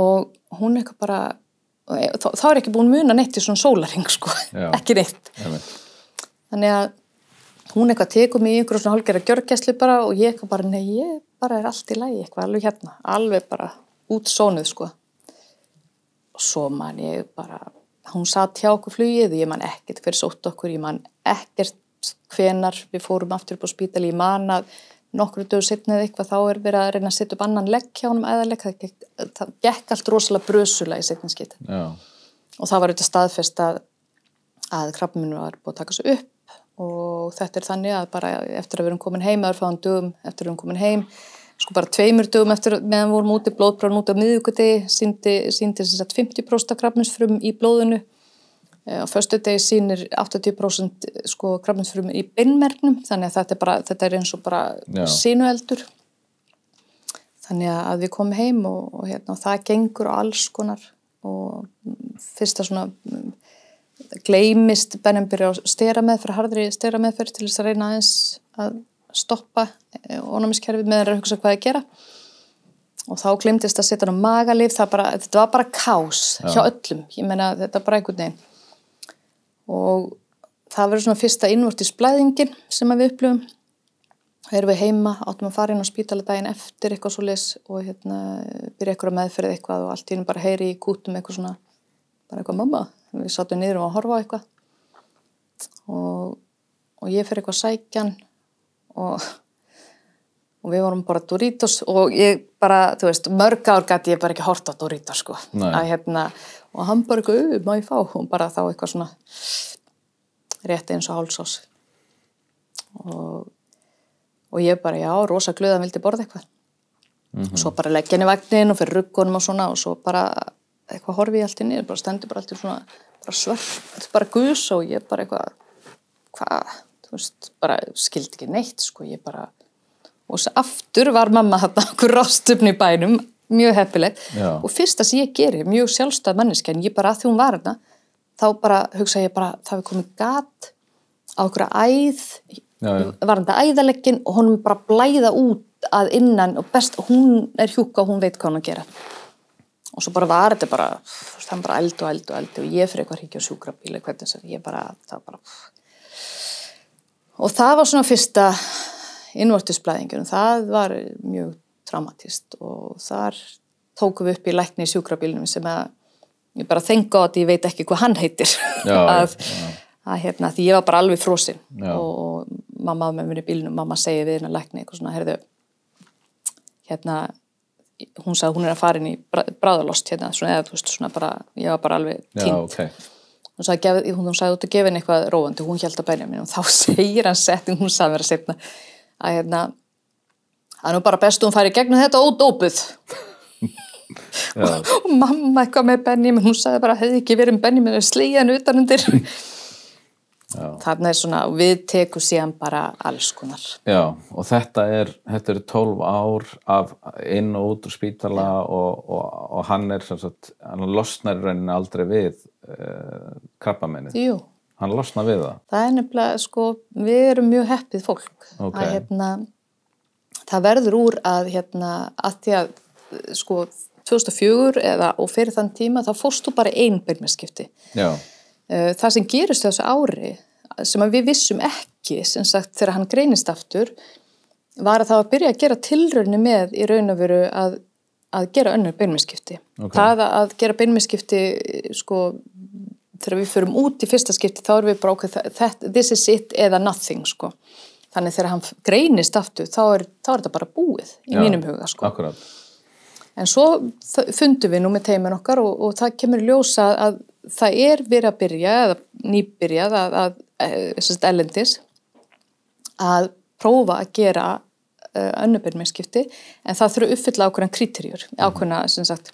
Og hún er eitthvað bara þá, þá er ekki búin muna neitt í svona sólaring sko, *laughs* ekki neitt. Einmitt. þannig að hún eitthvað tekur mig í einhverjum svona hálfgerða gjörgæslu bara og ég eitthvað bara, nei, ég bara er allt í lagi eitthvað alveg hérna, alveg bara út sónuð sko. Og svo man ég bara hún satt hjá okkur flugið, ég man ekkert hver sótt okkur, ég man ekkert hvenar við fórum aftur upp á spítali ég man að nokkru dögur setna eða eitthvað þá er verið að reyna að setja upp annan legg hjá honum eðalegg, það, gekk- það gekk allt rosalega brösulega í já, og það var auðvitað staðfest að, að krabbminn var búið að taka sig upp. Og þetta er þannig að bara eftir að við erum komin heim, eða fáðan dögum eftir að við erum komin heim, sko bara tveimur dögum eftir meðan vorum úti blóðbráðan út á miðvíkuti, síndi, þess að 50% krabbminsfrum í blóðinu. Eh, á föstu degi sínir 80% sko krabbminsfrum í beinmergnum, þannig að þetta er bara, þetta er eins og bara Já. sinueldur. Þannig að við komum heim og, og, hérna, og það gengur á alls konar. Og fyrsta svona mm, gleymist Benham byrja á stera meðferð, harðri stera meðferð til þess að reyna aðeins að stoppa ónæmiskerfið með að hugsa hvað að gera. Og þá glemtist að setja hann á magalif bara, þetta var bara kás hjá öllum, ég meina þetta bara einhvern veginn. Og það verður svona fyrsta innvortisblæðingin sem við upplifum. Þá erum við heima, áttum að fara inn á spítala daginn eftir eitthvað svo les og hérna byrja eitthvað meðferð eitthvað og allt í hennu bara heyri í kútum eitthvað svona bara eitthvað mamma, við sátum niður og horfa á eitthvað. Og, og ég fyrir eitthvað sækjan og, og við vorum bara Doritos og ég bara, þú veist, mörg ár gæti ég bara ekki horta Doritos sko. Að hérna, og hann bara "Ú, má ég fá? Og bara þá eitthvað svona rétt eins og hálsás og, og ég bara, já, rosa glöð að vildi borða eitthvað. Svo bara leggja henni vagnin og fyrir ruggunum og svona og svo bara eitthvað horfi ég allt í niður, bara stendur bara allt í svona bara svört, bara gus og ég bara eitthvað hvað, þú veist, bara skildi ekki neitt sko, ég bara og svo aftur var mamma þarna okkur rástöfni bænum, mjög heppileg og fyrsta sem ég geri, mjög sjálfstæð manneski en ég bara að því hún var þarna þá bara hugsa ég bara, það við komið gat á okkur æð Já, já. var þetta æðaleggin og honum bara blæða út að innan og best, hún er hjúka og hún veit hvað hún að gera. Og svo bara var þetta bara hann bara eld og eld og eld og ég fyrir eitthvað hringja á sjúkrabíli, hvernig að ég bara það bara og það var svona fyrsta innvortisblæðingur og það var mjög traumatist og þar tókum við upp í lækni í sjúkrabílinum sem að ég bara þenga á að ég veit ekki hvað hann heitir. Já, að, já. að hérna, því ég var bara alveg frosin. Já. og, mamma með mér í bílnum, mamma segi við hennar lækni eitthvað svona, herðu hérna, hún sagði hún er að fara inn í bráðalost hérna, svona, eða þú veist, svona bara, ég var bara alveg já, tínt ok hún sagði, hún, sagði út að gefa henni eitthvað róandi. Hún held að bænja mín og þá *laughs* segir hann setting, hún sagði mér að setna að hérna er nú bara best að hún færi gegnum þetta ódópuð *laughs* og mamma eitthvað með Benjamin, hún sagði bara hefði ekki verið um Benjamin að slegja hann utanundir. *laughs* þarna er svona, við tekum síðan bara alls konar Já, og þetta er, þetta er 12 ár af inn og út úr spítala og, og, og hann er sagt, hann losnar í rauninni aldrei við uh, krabbamennið. Jú, Hann losnar við það. það er nefnilega, sko, við erum mjög heppið fólk Ok. að hérna, það verður úr að hérna, að því að sko, 2004 eða og fyrir þann tíma þá fórst þú bara ein byrnmeskipti. Já, Eh, Það sem gerist þessu ári sem við vissum ekki sem sagt þegar hann greinist aftur var að það var að byrja að gera tilraunni með í raun og veru að, að gera önnur beinmiskipti. Ok. Það að- gera beinmiskipti sko þegar við förum út í fyrsta skipti þá erum við bara okkur þetta, this is it eða nothing sko. Þannig þegar hann greinist aftur þá er, þá er þetta bara búið í Já, mínum huga sko. akkurat. En svo fundum við nú með teimin okkar og, og það kemur ljósa að það er verið að byrja, eða nýbyrjað að, að, að sérst, ellendis að prófa að gera uh, önnubyrminskipti en það þurfa að uppfylla ákveðan kriterjur, ákveðna sem sagt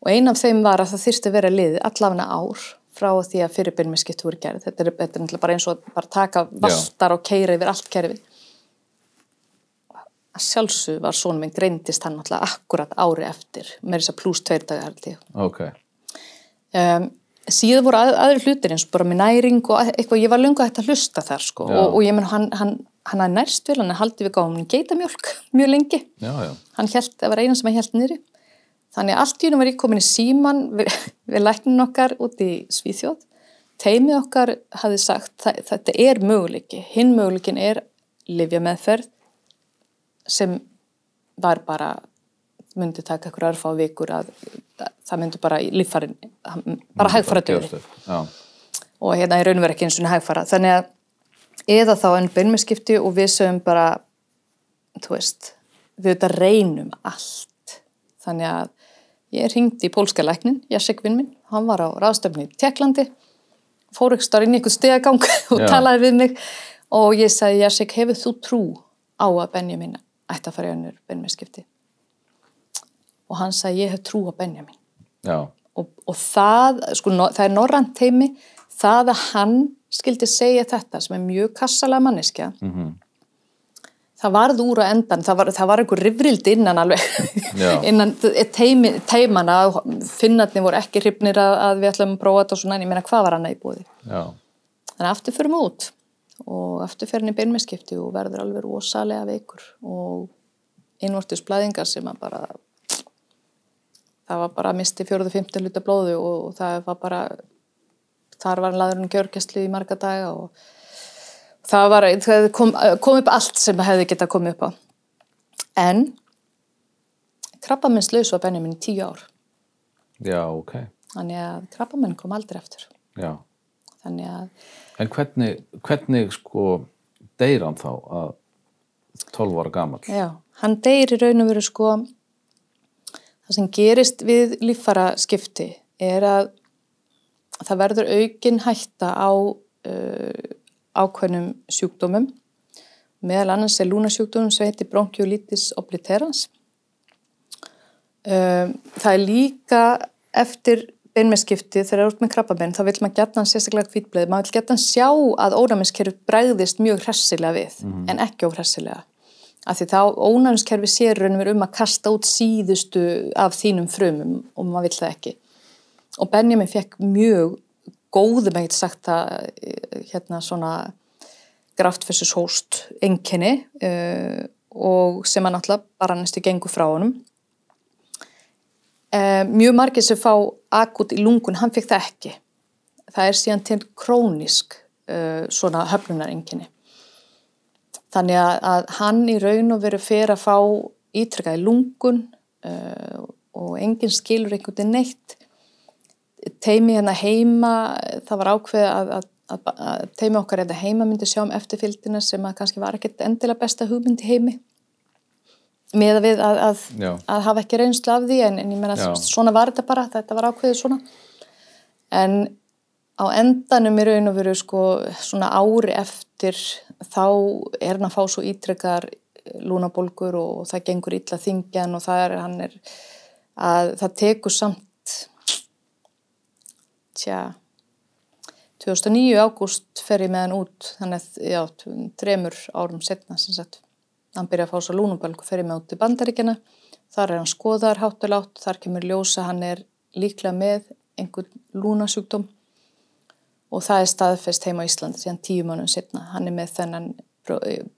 og ein af þeim var að það þyrsti að vera liðið allafna ár frá því að fyrirbyrmiskipt voru gerð. Þetta er, þetta er bara eins og að taka vastar og keira yfir allt kerfið. Að sjálfsög var svona minn greindist hann náttúrulega akkurat ári eftir með þess að pluss tveir dagar held ég. Ok. Um, síðan voru að, aðri hlutir eins og bara með næring og eitthvað, ég var lunga hægt að hlusta þar sko og, og ég menn hann, hann, hann að nærst vel, hann haldi við gáðum geitamjólk *laughs* mjög lengi. Já, já. Hann held, það var eina sem hann held niðri. Þannig að allt í húnum var ég komin í síman við, *laughs* við læknin okkar út í Svíþjóð. Teimið okkar hafði sagt, það, þetta er möguleiki. Hinn möguleikin er livja meðferð sem var bara, myndi taka ykkur örfa á vikur að það myndi bara líffarin, bara hægfara. Já. og hérna í raun og verið ekki eins og hægfara. Þannig að eða þá enn beinmeskipti og við sögum bara, þú veist, við auðvitað reynum allt. Þannig að ég ringdi í pólska læknin, Jasek vinn minn, hann var á ráðstöfni í Teklandi, fór ekki starf inn í einhvern stegagang *laughs* og talaði við mig og ég sagði, Jasek, hefur þú trú á að Benjamin ætti að fara í önnur beinmeskipti? Og hann sagði, ég hef trú á Benjamin. Og, og það, sko, no, það er norrant teimi, það að hann skildi segja þetta sem er mjög kassalega manneskja, Mm það varð úr að endan, það var, það var einhver rifrild innan alveg, *laughs* innan teimi, teimana, finnarnir voru ekki hrifnir að, að við ætlum að prófa þetta og svona, en ég meina hvað var hann að í búið. Já. Þannig að aftur fyrir út. Og aftur fyrir hann í beinmeskipti og verður alveg rosalega veikur. Og innvortis blæðingar sem að bara það var bara að misti fjóruðu fymti hluta blóðu og það var bara þar var hann laður hann gjörgæslu í marga daga og það var það kom, kom upp allt sem hefði getað komið upp á en krabbaminnslaus var Benjamin í tíu ár Já, ok. þannig að krabbaminn kom aldrei eftir Já. þannig að En hvernig, hvernig sko deyr hann þá að 12 ára gamall? Já, hann deyr í raun og veru sko það sem gerist við líffara skipti er að það verður aukin hætta á uh, ákveðnum sjúkdómum. Meðal annars er lúnasjúkdómum sem heitir bronchiolitis obliterans. Um, það er líka eftir beinmesskipti þegar það er út með krabbabein þá vil maður geta hann sérstaklega hvítbleið maður vil geta hann sjá að ónæmiskerfi bregðist mjög hressilega við en ekki óhressilega af því þá ónæmiskerfi sér raun og veru um að kasta út síðustu af þínum frumum og maður vill það ekki. Og Benjamin fekk mjög góðum ekkert sagt að hérna svona graft versus host enginni uh, og sem að náttúrulega bara næstu gengur frá honum. Uh, mjög margir sem fá akut í lungun, hann fekk það ekki. Það er síðan til krónisk uh, svona höfnunar enginni þannig að, að hann í raun og veru fyrir að fá ítrykkað í lungun uh, og enginn skilur einhvern veginn neitt teimi hérna heima, það var ákveð að, að, að, teimi okkar hérna heima myndi sjá um eftirfylgdina sem að kannski var ekkert endilega besta hugmynd í heimi með að við að, að, Já. að hafa ekki reynslu af því en, en ég meina Já. svona var þetta bara, þetta var ákveðið svona en á endanum í raun og veru sko svona ári eftir þá er hann að fá svo ítrekkar lúnabólgur og það gengur illa þingjan og það er, hann er að það tekur samt tja 2009 ágúst fer ég með hann út. Þannig að já, tremur árum setna sem sagt hann byrja að fá svo lúnubölgu fer ég með út í bandaríkjana þar er hann skoðar hátulátt þar kemur ljósa hann er líklega með einhvern lúnasjúkdóm og það er staðfest heima á Íslandi síðan tíu mánum setna hann er með þennan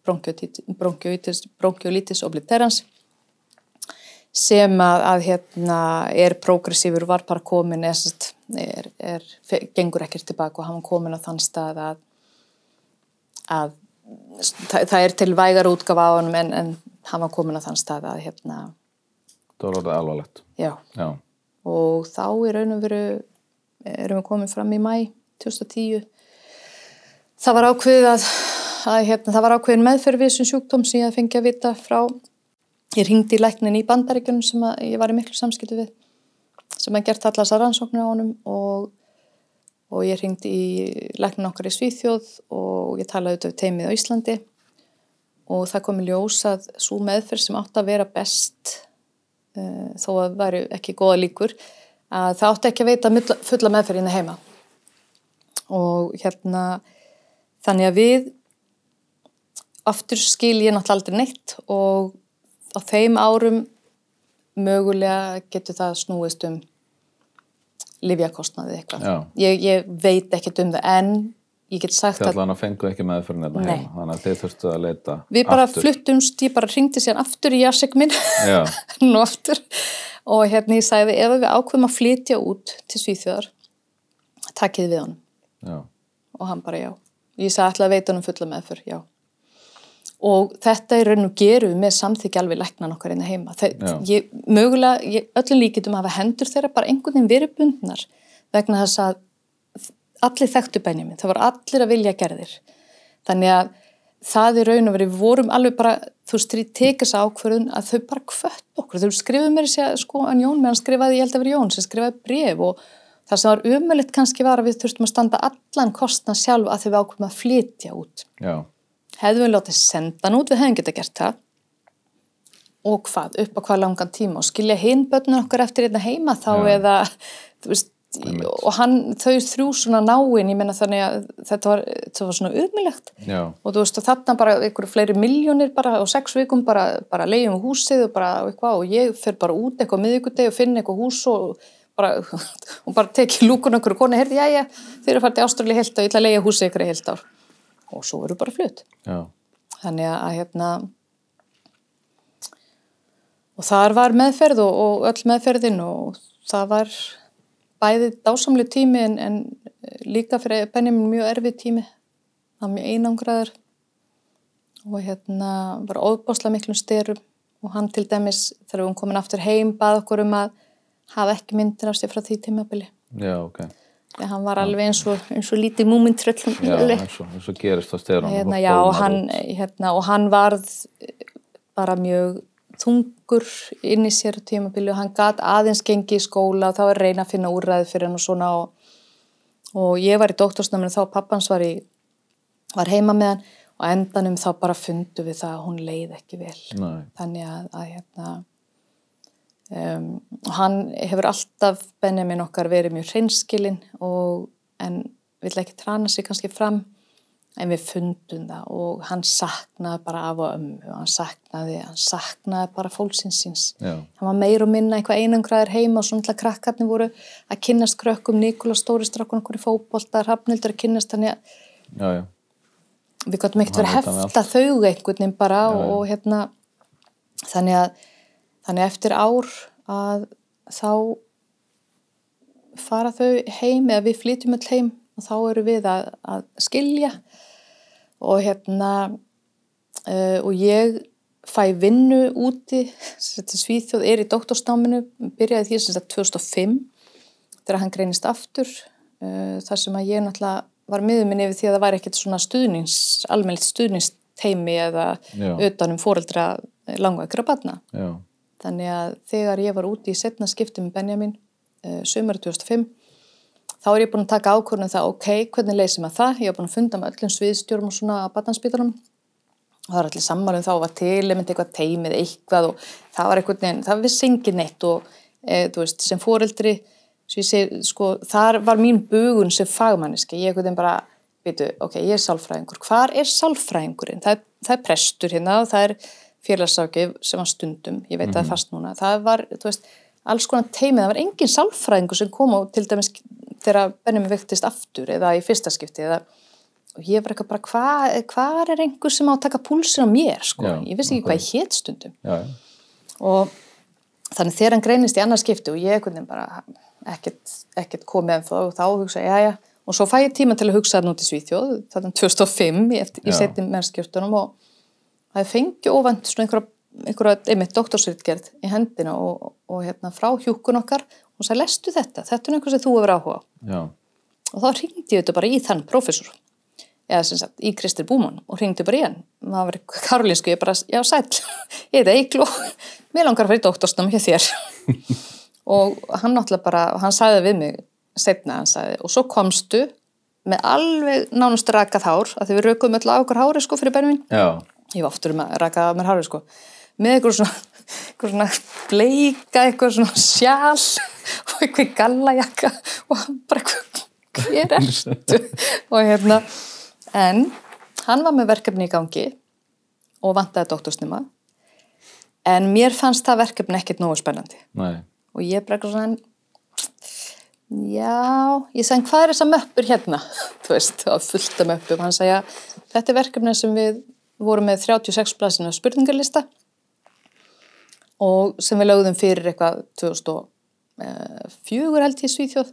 bronkiolitis, bronkiolitis obliterans sem að, að hérna er progressífur var bara komin er, er, er, gengur ekkert tilbaka og hann komin á þann stað að, að það, það er til vægar útgafa á hann en, en hann var komin á þann stað að hérna Það var alveg alvarlegt. já Já. og þá í raun og veru erum við komin fram í mæ 2010 það var ákveðið að, að hérna, það var ákveðin meðferð við þessum sjúkdóm sem ég fengi að vita frá. Ég ringdi í læknin í bandaríkjunum sem ég var í miklu samskipti við sem að gert allar þessar rannsóknir á honum og, og ég ringdi í læknin okkar í Svíþjóð og ég talaði auðvitað við teimið á Íslandi. Og það kom í ljós að svo meðferð sem átt að vera best uh, þó að væri ekki góða líkur að það átti ekki að veita fulla meðferðina heima og hérna þannig að við aftur skil ég náttúrulega aldrei neitt og á þeim árum mögulega getur það snúist um livjakostnaði eitthvað. Ég, ég veit ekkert um það en ég get sagt Þið að að fengu ekki með fyrir nefna Nei. heima, þannig að þið þurftu að leita við bara aftur. fluttumst, ég bara ringdi síðan aftur í jasek minn *laughs* nú aftur og hérna ég sagði ef við ákveðum að flytja út til Svíþjóðar takkið við honum já, og hann bara já. Ég sagði alltaf að veita honum fulla meðför, já. Og þetta er raun og gerum við með samþykja alveg læknan okkar inn heima. Þe Já. ég, mögulega, ég, öllum líkitum að hafa hendur þeirra bara einhvern veginn verið bundnar vegna þess að allir þekktu bænum minn, það var allir að vilja gerðir. Þannig að það er raun og verið, við vorum alveg bara, þú veist, tekið þess ákvörðun að þau bara kvött okkur. Þau skrifuðu mér sér, sko, en Jón, meðan skrifaði, ég held að vera Jón, sem skrifaði bref og það sem var umöðlitt kannski var að við þurftum að standa allan kostna sjálf að þau við ákvörðum að flytja út. já, Hefðum við látið senda hann út, við hefðum geta gert það og hvað, upp á hvað langan tíma og skilja hinn börnun okkar eftir hérna heima þá Já. eða, þú veist, Einmitt. og hann, þau þrjú svona náinn, ég menna þannig að þetta var, þetta var svona umöðlegt já, og þú veist og þarna bara einhverju fleiri miljónir bara á sex vikum bara, bara leiðum húsið og bara eitthvað og ég fer bara út eitthvað miðvikudegi og finn eitthvað hús og bara, *laughs* og bara teki lúkun okkur og koni, heyrði, já, já, þeir eru fara til Ástrali heilt og ég ætla að leiða húsið ykkur í heilt ár. Og svo verður bara flutt. Já, þannig að hérna og þar var meðferð og, og öll meðferðin og það var bæði dásamlu tími en, en líka fyrir Benjamin mjög erfið tími. Það var mjög einangraður og hérna var óbáslega miklum styrum og hann til dæmis þegar við hún komin aftur heim bað okkur um að hafa ekki myndir af sér frá því tímabili. Já, ok. Að hann var alveg eins og, eins og lítið múmintröll Já, eins og, eins og gerist á styrunum hérna, já, og hann, hérna, og hann varð bara mjög þungur inn í sér tímabili og hann gat aðeins gengi í skóla og þá að reyna að finna úrræði fyrir hann og svona og, og ég var í doktorsnáminu þá pappans var, í, var heima með hann og endanum þá bara fundu við það að hún leið ekki vel. Nei, þannig að, að hérna um, og hann hefur alltaf Benjamin okkar verið mjög hreinskilinn og en vill ekki trana sig kannski fram en við fundum það og hann saknaði bara af og ömmu og hann saknaði, hann saknaði bara fólksins síns. Já, hann var meir og minna eitthvað einangraður heima og svona til að krakkarnir voru að kynnast krökkum Nikola stóri strákun okkur í fótbolta Hrafnildur að kynnast þannig að já, já, við gottum ekkert Hann verið að hann hefta þau einhvern veginn bara Já, og, og hérna þannig að, þannig eftir ár að þá fara þau heim eða við flytjum öll heim og þá eru við að, að skilja og hérna uh, og ég fæ vinnu úti Svíþjóð er í doktorsnáminu byrjaði því sem sagt 2005 þegar hann greinist aftur uh, þar sem að ég náttúrulega var miður minni yfir því að það væri ekkert svona stuðnings, almennilegt stuðningsteimi eða Já. utanum fóreldra langvækra barna. já, Þannig að þegar ég var úti í setna skiptum með Benjamin uh, sömur 2005 þá er ég búin að taka ákvörðun um það, ok, hvernig leysum að það? Ég var búin að funda með öllum sviðstjórum og svona á barnaspítalum og það var allir sammálum þá var til, myndi eitthvað teimið eitthvað og það var eitthvað, neinn, það vissi engin neitt og e, veist, sem fóreldri sko, þar var mín bugun sem fagmanniski, ég eitthvað bara veitu, ok, ég er sálfræðingur, hvar er sálfræðingurinn? Það það er prestur hérna og það er félagsákif sem var stundum, ég veit að það er fast núna. Það var, þú veist, alls konar teimið það var engin sálfræðingur sem kom á til dæmis þegar Benjamin vektist aftur eða í fyrsta skipti eða og ég var eitthvað bara, hvað hva er einhver sem á að taka púlsir á mér, sko. Já, ég vissi ekki hvað ég hét stundum. Já, já, og þannig þegar hann greinist í annars skipti og ég veginn bara ekkert, ekkert komið en þá, þá hugsa, já, já. Og svo fæ ég tíma til að hugsa það nút í Svíþjóð þannig 2005 í, eftir, í Já. setjum og það fengi óvænt svona einhverja, einhverja einmitt doktorsritgerð í hendina og, og hérna frá hjúkun okkar og sagði, lestu þetta, þetta er einhver sem þú hefur áhuga á." já, og þá ringdi ég þetta bara í þann prófessor. Eða sem sagt í Kristir Búmann og ringdi bara í hann, maður var í Karolínsku ég bara, já sæl, *laughs* ég heiti Eiklo mér langar að fara í doktorsnám hjá þér. *laughs* Og hann náttúrulega bara hann sagði við mig setna hann sagði, og svo komstu með alveg nánust rakað hár að því við raukum öll á okkur hári sko fyrir bennum já, ég var oftur með að raka af mér hárið sko. Með eitthvað svona, eitthvað svona bleika eitthvað svona sjál og einhver gallajakka og hann bara hver ertu? Og hérna en hann var með verkefni í gangi og vantaði doktorsnima en mér fannst það verkefni ekkert nógu spennandi. Nei. og ég bara eitthvað svona já, ég sagði hvað er þessa möppur hérna? *laughs* Þú veist, það var fullt af möppum. Hann sagði að þetta er verkefni sem við vorum með 36 plasinu spurningarlista og sem við lögðum fyrir eitthvað 2004 held ég Svíþjóð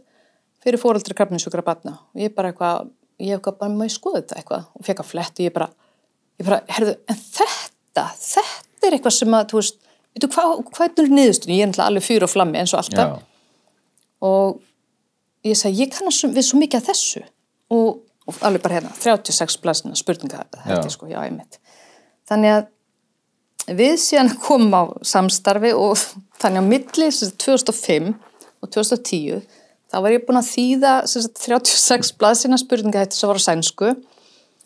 fyrir fóröldri krafninsjúkra batna og ég bara eitthvað, ég hef bara maður skoðið þetta eitthvað? Og fekk að fletti ég bara, ég bara, herðu, en þetta þetta er eitthvað sem að, þú veist veitu, hvað, hvað er niðurstunni, ég er náttúrulega alveg fyrir og flammi eins og alltaf. Já. og ég sagði, ég kannast við svo mikið af þessu. Og, og alveg bara hérna 36 plasina spurninga þetta Já. sko, já, ég mitt þannig að við síðan komum á samstarfi og þannig að milli sem sagt, 2005 og 2010 þá var ég búin að þýða sagt, 36 plasina spurninga þetta sem var á sænsku.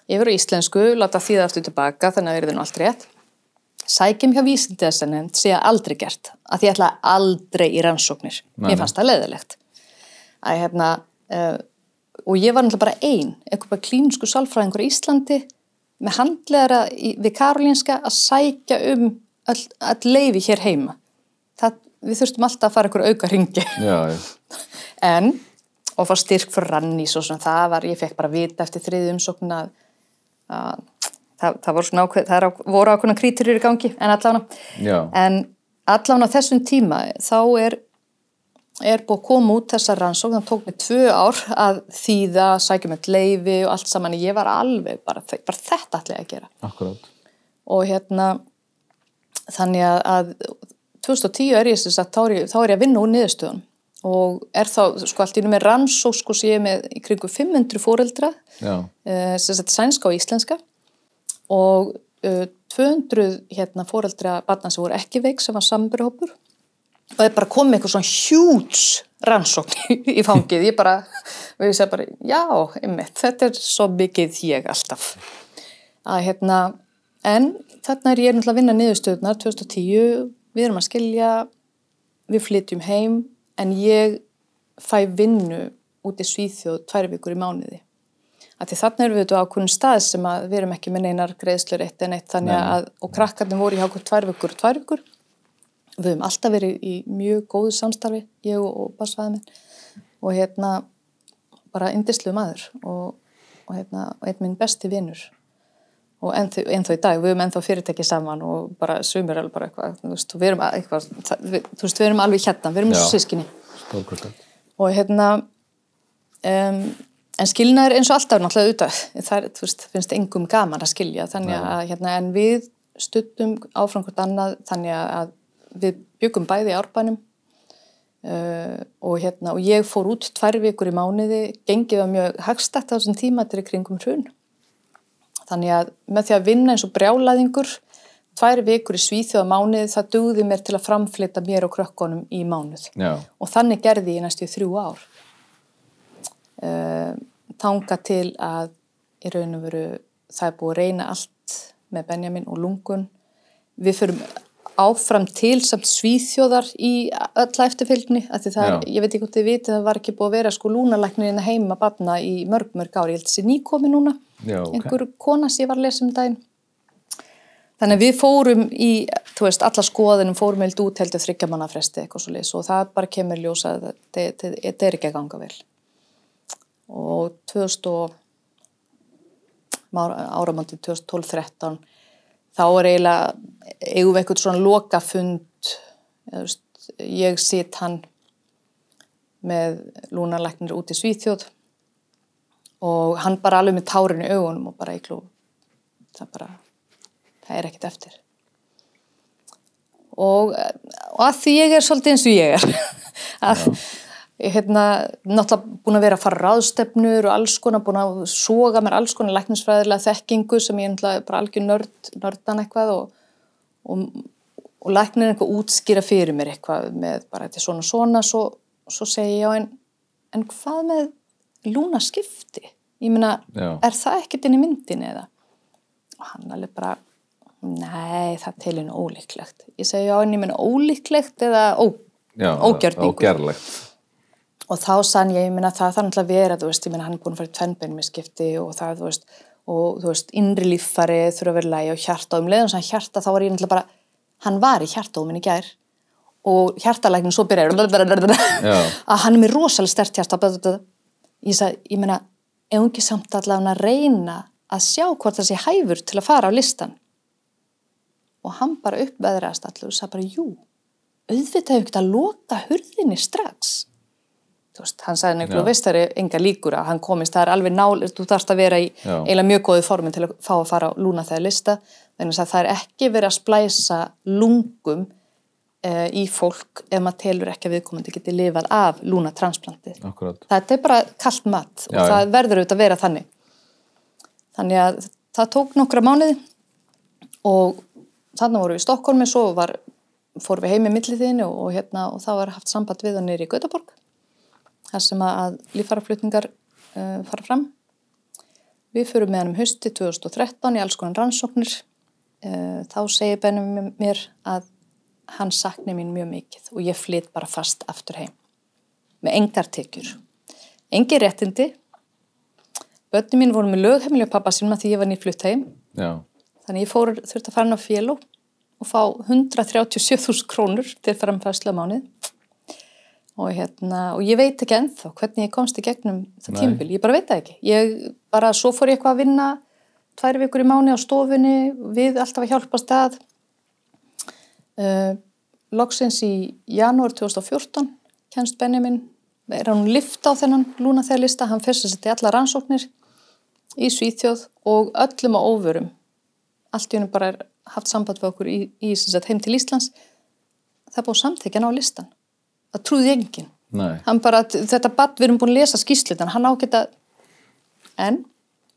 Yfir á íslensku, láta þýða aftur tilbaka þannig að það er nú allt rétt. Sækjum hjá vísindesennin sé að aldrei gert að því ég ætla aldrei í rannsóknir. Nei, mér fannst það leðilegt að hérna uh, og ég var náttúrulega bara ein eitthvað klínsku sálfræðingur í Íslandi með handlegara í, við Karolinska að sækja um all, all leifi hér heima. Það, við þurftum alltaf að fara ykkur auka ringi *laughs* en og fá styrk fyrir rannís og svona það var, ég fekk bara vita eftir þriði umsókn að, að það, það voru svona ákveð, það voru ákveðna kríturir í gangi en Já. en allavega á þessum tíma þá er er búið að koma út þessa rannsókn, það tók mig tvö ár að þýða, sækja með leifi og allt saman, ég var alveg bara, bara þetta ætla ég að gera. Akkurát. og hérna þannig að, að 2010 er ég sem sagt, þá er ég, þá er ég að vinna úr niðurstöðun og er þá sko allt í með rannsók sko sem ég er með í kringu 500 fóreldra eh, sem sagt sænska og íslenska. Og uh, 200 hérna fóreldra barna sem voru ekki veik sem var samburhópur og það er bara komið eitthvað svona hjúts rannsókn *laughs* í fangið. Ég bara, og ég segi bara, já einmitt, þetta er svo mikið ég alltaf. Að hérna en þarna er ég náttúrulega að vinna niðurstöðunar 2010, við erum að skilja við flytjum heim en ég fæ vinnu út í Svíþjóð tvær vikur í mánuði. Því þarna erum við þetta á ákveðin stað sem að við erum ekki með neinar greiðslur eitt en eitt þannig Nei. að, og krakkarnir voru í hákur tvær vikur og tvær vikur við höfum alltaf verið í mjög góðu samstarfi ég og, og barsfæði minn. Og hérna bara indislu maður og, og hérna einn minn besti vinnur og ennþá, ennþá í dag, við höfum ennþá fyrirtæki saman og bara sumir alveg bara eitthvað þú veist, við erum, að- eitthvað, þú veist, við erum alveg hérna, við erum Já. sískinni Stórkvöld. og hérna um, en skilnaður eins og alltaf náttúrulega auðvitað, það er, veist, finnst engum gaman að skilja, þannig að hérna, en við stuttum áfram hvort annað þannig að við byggum bæði í árbænum uh, og hérna, og ég fór út tvær vikur í mánuði, gengið var mjög hagstætt á þessum tíma til í kringum hrun. Þannig að með því að vinna eins og brjálaðingur tvær vikur í Svíþjóða mánuði það dugði mér til að framflita mér og krökkunum í mánuð. Já. og þannig gerði ég næstu þrjú ár. Uh, þanga til að í raun og veru það er búið að reyna allt með Benjamin og lungun. Við förum áfram til samt svíþjóðar í öll eftirfylgni af því það er, ég veit ekki hvort þið vitið það var ekki búið að vera sko lúnalæknirinn heima barna í mörg mörg ári, ég held þessi nýkomi núna Já, ok. einhver kona sem ég var að lesa um daginn. Þannig að við fórum í þú veist, alla skoðinum fórum heilt út heldur þryggja manna fresti eitthvað svo leys og það bara kemur ljósa að þetta- er ekki að ganga vel. Og 2000 og áramandi 2012-13 þá er eiginlega eigum við eitthvað svona lokafund veist, ég sit hann með lúnalæknir út í Svíþjóð og hann bara alveg með tárin í augunum og bara klú það bara, það er ekkert eftir. Og, og að því ég er svolítið eins og ég er. *laughs* Að ég hérna náttúrulega búin að vera að fara ráðstefnur og alls konar búin að soga mér alls konar læknisfræðilega þekkingu sem ég náttúrulega bara algjör nörd, nördan eitthvað og, og, og læknir eitthvað útskýra fyrir mér eitthvað með bara þetta er svona svona svo, svo segi ég á en, en hvað með lúna skipti? Ég meina, Já. er það ekkert inn í myndin eða? Og hann alveg bara, nei, það til henni ólíklegt. Ég segi já, en ég meina ólíklegt eða ó, ógerlegt. og þá sann ég, ég meina það þarf náttúrulega að vera, þú veist, ég meina hann er búin að fara í tvennbeinum í skipti og það, þú veist, og þú veist, innri líffari þurfa að vera lægi og hjarta. Og um leiðan sem hjarta þá var ég náttúrulega bara, hann var í hjartaóminn í gær. Og hjartalæknin svo byrjaði Já. *laughs* að hann er með rosalega stert hjarta. Ég sagði, ég meina, ef hún ekki samt allavega að reyna að sjá hvort það sé hæfur til að fara á listan og hann bara uppveðraðast allur og sagði bara, jú auðvitað hefur ekki að loka hurðinni strax veist, hann sagði nefnilega, Já. veist það er enga líkur að hann komist, það er alveg nál, þú þarfst að vera í Já. eiginlega mjög góði formin til að fá að fara á lúna þegar lista, þannig að það er ekki verið að splæsa lungum uh, í fólk ef maður telur ekki að viðkomandi geti lifað af lúna transplantið. Akkurat. Þetta er bara kallt mat og Já, það verður auðvitað að vera þannig. Þannig að það tók nokkra mánuði og þannig voru við í Stokkólmi, svo var, fór við heim í milliðinu og, og, hérna, og það var haft samband við hann nýri í Gautaborg, þar sem að líffaraflutningar uh, fara fram. Við fyrir með hann um hausti 2013 í alls konar rannsóknir. Uh, þá segir Benum mér að hann sakni mín mjög mikið og ég flyt bara fast aftur heim með engar tekjur. Engi réttindi. Bönni mín voru með lögheimili og pappa sínum að því ég var nýflutt heim. Já. Þannig ég fór, þurfti að fara inn á félú og fá 137.000 krónur til framfærslu á mánuð. Og, hérna, og ég veit ekki ennþá hvernig ég komst í gegnum það tímbil. Ég bara veit það ekki. Ég bara, svo fór ég eitthvað að vinna tvær vikur í mánu á stofunni, við alltaf að hjálpa stað. Uh, loksins í janúar 2014 kennst Benjamin, er hann lift á þennan lúnaþegarlista, hann fyrst að setja alla rannsóknir í Svíþjóð og öllum á óvörum. Allt í hennu bara er haft samband við okkur í, í sagt, heim til Íslands. Það búið samþykjan á listan. Það trúði. Hann bara, þetta badd, við erum búin að lesa skýslutan, hann ágæta, en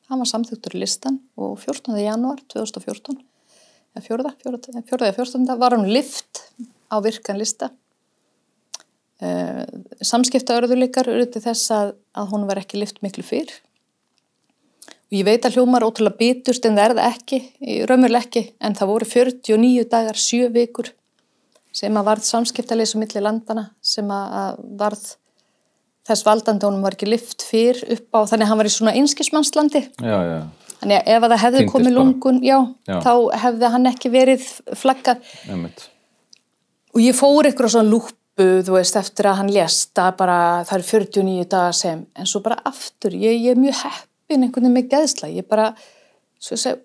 hann var samþyktur í listan og 14. janúar 2014, eða fjórða, fjórða, fjórða eða 14. var hann lift á virkan lista. Uh, samskipta örðuleikar til þess að, að hún var ekki lift miklu fyrr. Og ég veit að hljómar ótrúlega bitust en það er það ekki, raumurlega ekki, en það voru 49 dagar, 7 vikur sem að varð samskiptaleysu milli landana sem að að varð þess valdandi honum var ekki lift fyrr upp á, þannig að hann var í svona einskismannslandi. Já, já. Þannig að ef að það hefði Týndist komið bara. lungun, já, Já. þá hefði hann ekki verið flaggað. Og ég fór ykkur á svona lúpu, þú veist, eftir að hann lést að bara það eru 49 dagar sem, en svo bara aftur, ég, ég er mjög heppin einhvern veginn með geðsla, ég bara, svo ég segi,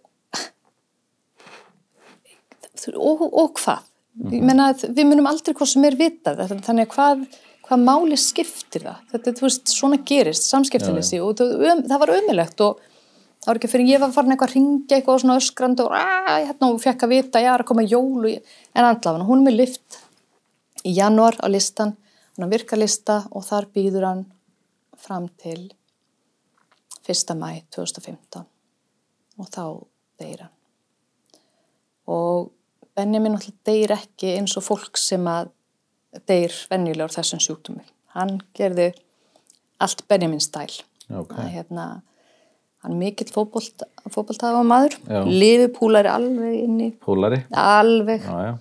og, og hvað? Ég meina, að við munum aldrei hvað sem er vitað, þannig að hvað, hvað máli skiptir það? Þetta, þú veist, svona gerist, samskiptilisi og það, um, það var ömulegt og það var ekki fyrir ég var farin eitthvað að ringja eitthvað svona öskrandi og hérna og fekk að vita, já, er að koma jól ég, en andlafan, hún er með lift í januar á listan, hann á virkalista og þar býður hann fram til 1. mæ 2015 og þá deyr hann. Og Benjamin náttúrulega deyr ekki eins og fólk sem að deyr venjulegur þessum sjúkdómi. Hann gerði allt Benjamin stæl. Já, ok. Að, hérna, hann er mikill fótbolt, fótboltafa maður, Já. lifupúlari alveg inn í, Pólari. alveg Já, já.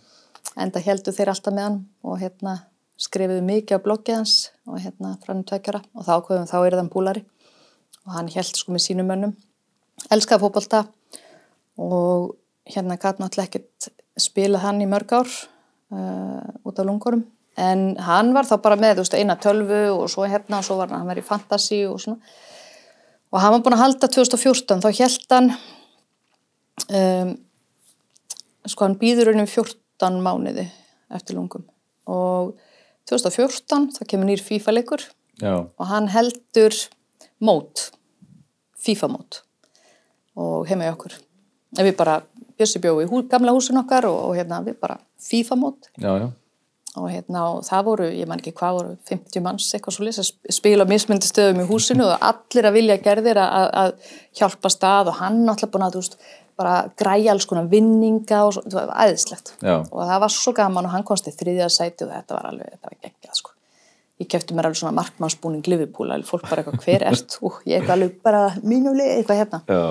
enda heldur þeir alltaf með hann og hérna skrifuðu mikið á bloggið hans og hérna frá hann tveggjara og þá ákveðum þá er þann púlari og hann held sko með sínum mönnum elskaði fótbolta og hérna gæti náttúrulega ekkert spilað hann í mörg ár uh, út af lungorum en hann var þá bara með veist, eina tölvu og svo hérna og svo var hann, hann verið í fantasy og svona. Og hann var búin að halda 2014 þá held hann um, sko hann býður um 14 mánuði eftir lungum. Og 2014 þá kemur nýr FIFA-leikur og hann heldur mót, FIFA-mót og heima í okkur. En við bara, Bjössi bjóði í hú, gamla húsin okkar og, og hérna við bara já. og hérna og það voru, ég man ekki hvað voru 50 manns eitthvað svo lýs að spila mismyndi stöðum í húsinu og allir að vilja gerðir að, að hjálpa stað og hann náttúrulega búin að þú veist, bara græja alls konar vinninga og svo, það var æðislegt. Já. og það var svo gaman og hann komst í þriðja sæti og þetta var alveg, þetta var geggjað sko. Ég kefti mér alveg svona markmannsbúning alveg fólk bara eitthvað hver ert og ég eitthvað alveg bara mínuli eitthvað hérna. Já,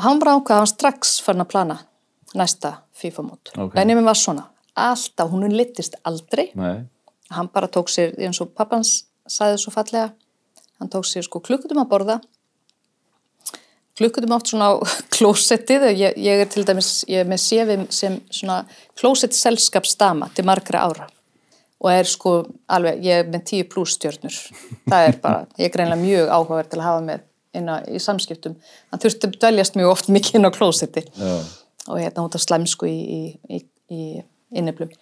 um, hann var ákvað, hann var strax farin að plana næsta FIFA-mót. Ok. Benjamin var svona, alltaf, hún litist aldrei. Nei, hann bara tók sér, eins og pappans sagði svo fallega, hann tók sér sko klukkutum að borða. Klukkutum átt svona á *laughs* klósettið ég, ég er til dæmis, ég er með séfum sem svona klósett selskapsdama til margra ára. Og er sko alveg, ég er með tíu pluss stjörnur. Það er bara, ég er greinlega mjög áhugaverð til að hafa með inn á, í samskiptum. Hann þurfti að dveljast mjög oft mikið inn á klósetti já, og hérna út af slæmsku í, í, í, í inniblum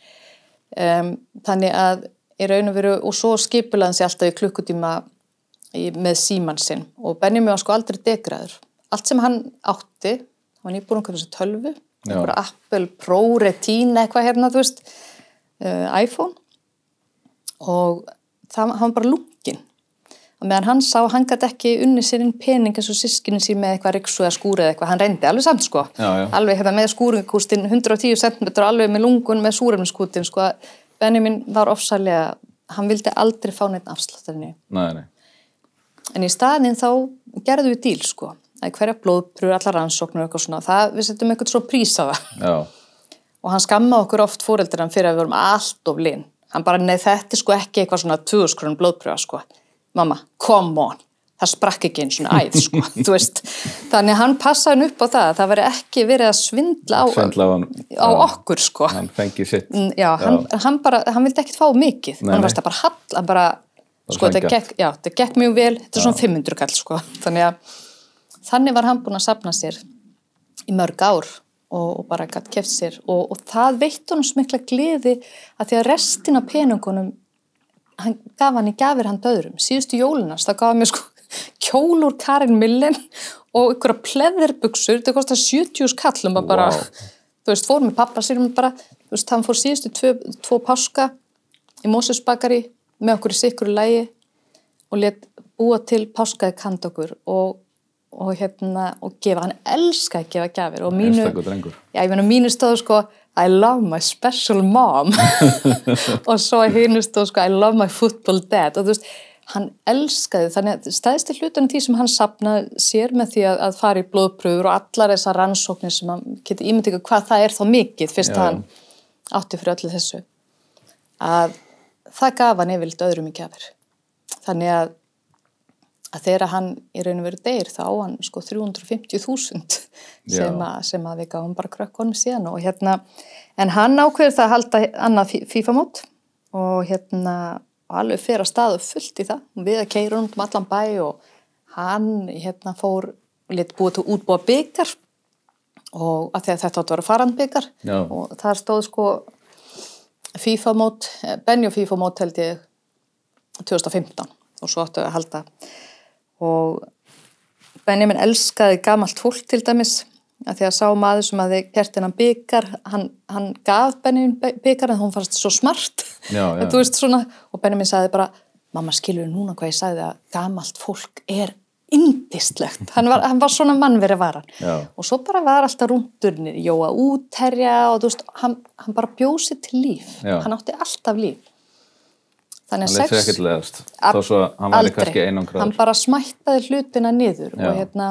um, þannig að í raun og veru og svo skipulaði hann sér alltaf í klukkutíma í, með síman sinn. Og Benjamin var sko aldrei degraður. Allt sem hann átti hann var nýbúin um þessu tölvu Apple Pro Retina eitthvað hérna þú veist uh, iPhone. Og það, hann var bara lungin og meðan hann sá, hann gæti ekki unni sér inn pening eins og sískinu sín með eitthvað riksu eða skúri eða eitthvað, hann reyndi alveg samt sko. Já, já. alveg hérna með skúringakústin 110 cm alveg með lungun með súrefniskútin sko. Að Benjamin var ofsalega hann vildi aldrei fá neitt afsláttarni nei, nei, en í staðin þá gerðu við díl sko. Að hverja blóðpröfur, allar rannsóknur og eitthvað svona, það, við setjum eitthvað svo prís á það. Já, og hann skamma okkur oft fóreldur fyrir að við vorum allt of lin. Hann bara, nei þetta er sko ekki eitthvað svona 2000 krónum blóðpröfa sko mamma, come on, það sprakk ekki eins svona æð sko, *laughs* veist þannig hann passaði upp á það, það veri ekki verið að svindla á, Svindla á hann, á já. okkur sko. Hann fengi sitt. Mm, já, hann, hann bara, hann vildi ekkert fá mikið. Nei, hann varst að bara hall, bara sko, sanngjarnt. gekk, já, þetta gekk mjög vel. Þetta er svona 500 kall, sko. Þannig að þannig var hann búin að sapna sér í mörg ár og, og bara gætt keft sér. Og, og það veitt honum svo mikla gleði að því að restin af penungunum hann gaf hann í gafir hann döðrum síðustu jólunas, það gaf hann mér sko kjól úr Karin Millen og ykkur pleðirbuxur, þetta kostar 70 skallum að bara, Vá. þú veist, fór með pappa sér bara, þú veist, hann fór síðustu tvo, tvo páska í Mósusbakari með okkur í sikkur lægi og let búa til páskaði kand okkur og, og hérna og gefa, hann elska að gefa gjafir og mínu, já, ég meina mínu stóðu sko I love my special mom. *laughs* Og svo hínu stóðu sko I love my football dad. Og þú veist, hann elskaði þannig að stæðsti hlutunum því sem hann sapnaði sér með því að, að fara í blóðpröfur og allar þessar rannsóknir sem hann getur ímyndið hvað það er þá mikið fyrst að hann átti fyrir öllu þessu. Að það gaf hann yfirleitt öðrum í gjafir. Þannig að að þegar hann í raun og veru deyr þá á hann sko 350.000 Já. sem, sem að við gáum bara krökkunum síðan og hérna en hann ákveður það að halda annað fí- FIFA-mót og hérna alveg fyrir að staðu fullt í það við að keira um allan bæ og hann hérna fór lit búið til að útbúa byggar og að þetta átt að vera farandbyggar og það stóð sko FIFA-mót, Benjo FIFA-mót held ég 2015 og svo áttu að halda og Benjamin elskaði gamalt fólk til dæmis að því að sá maður sem að þið kert hennan byggar hann, hann gaf Benjamin byggar en hún fannst svo smart. Já, *laughs* já. En þú veist svona, og Benjamin sagði bara mamma skilur núna hvað ég sagði að gamalt fólk er indistlegt hann var, hann var svona mannveri var hann Já. og svo bara var alltaf rúndurnir jóa útherja og þú veist hann, hann bara bjósi til líf. Hann átti alltaf líf þannig að þó svo hann var kannski hann bara smættaði hlutina niður Já. og hérna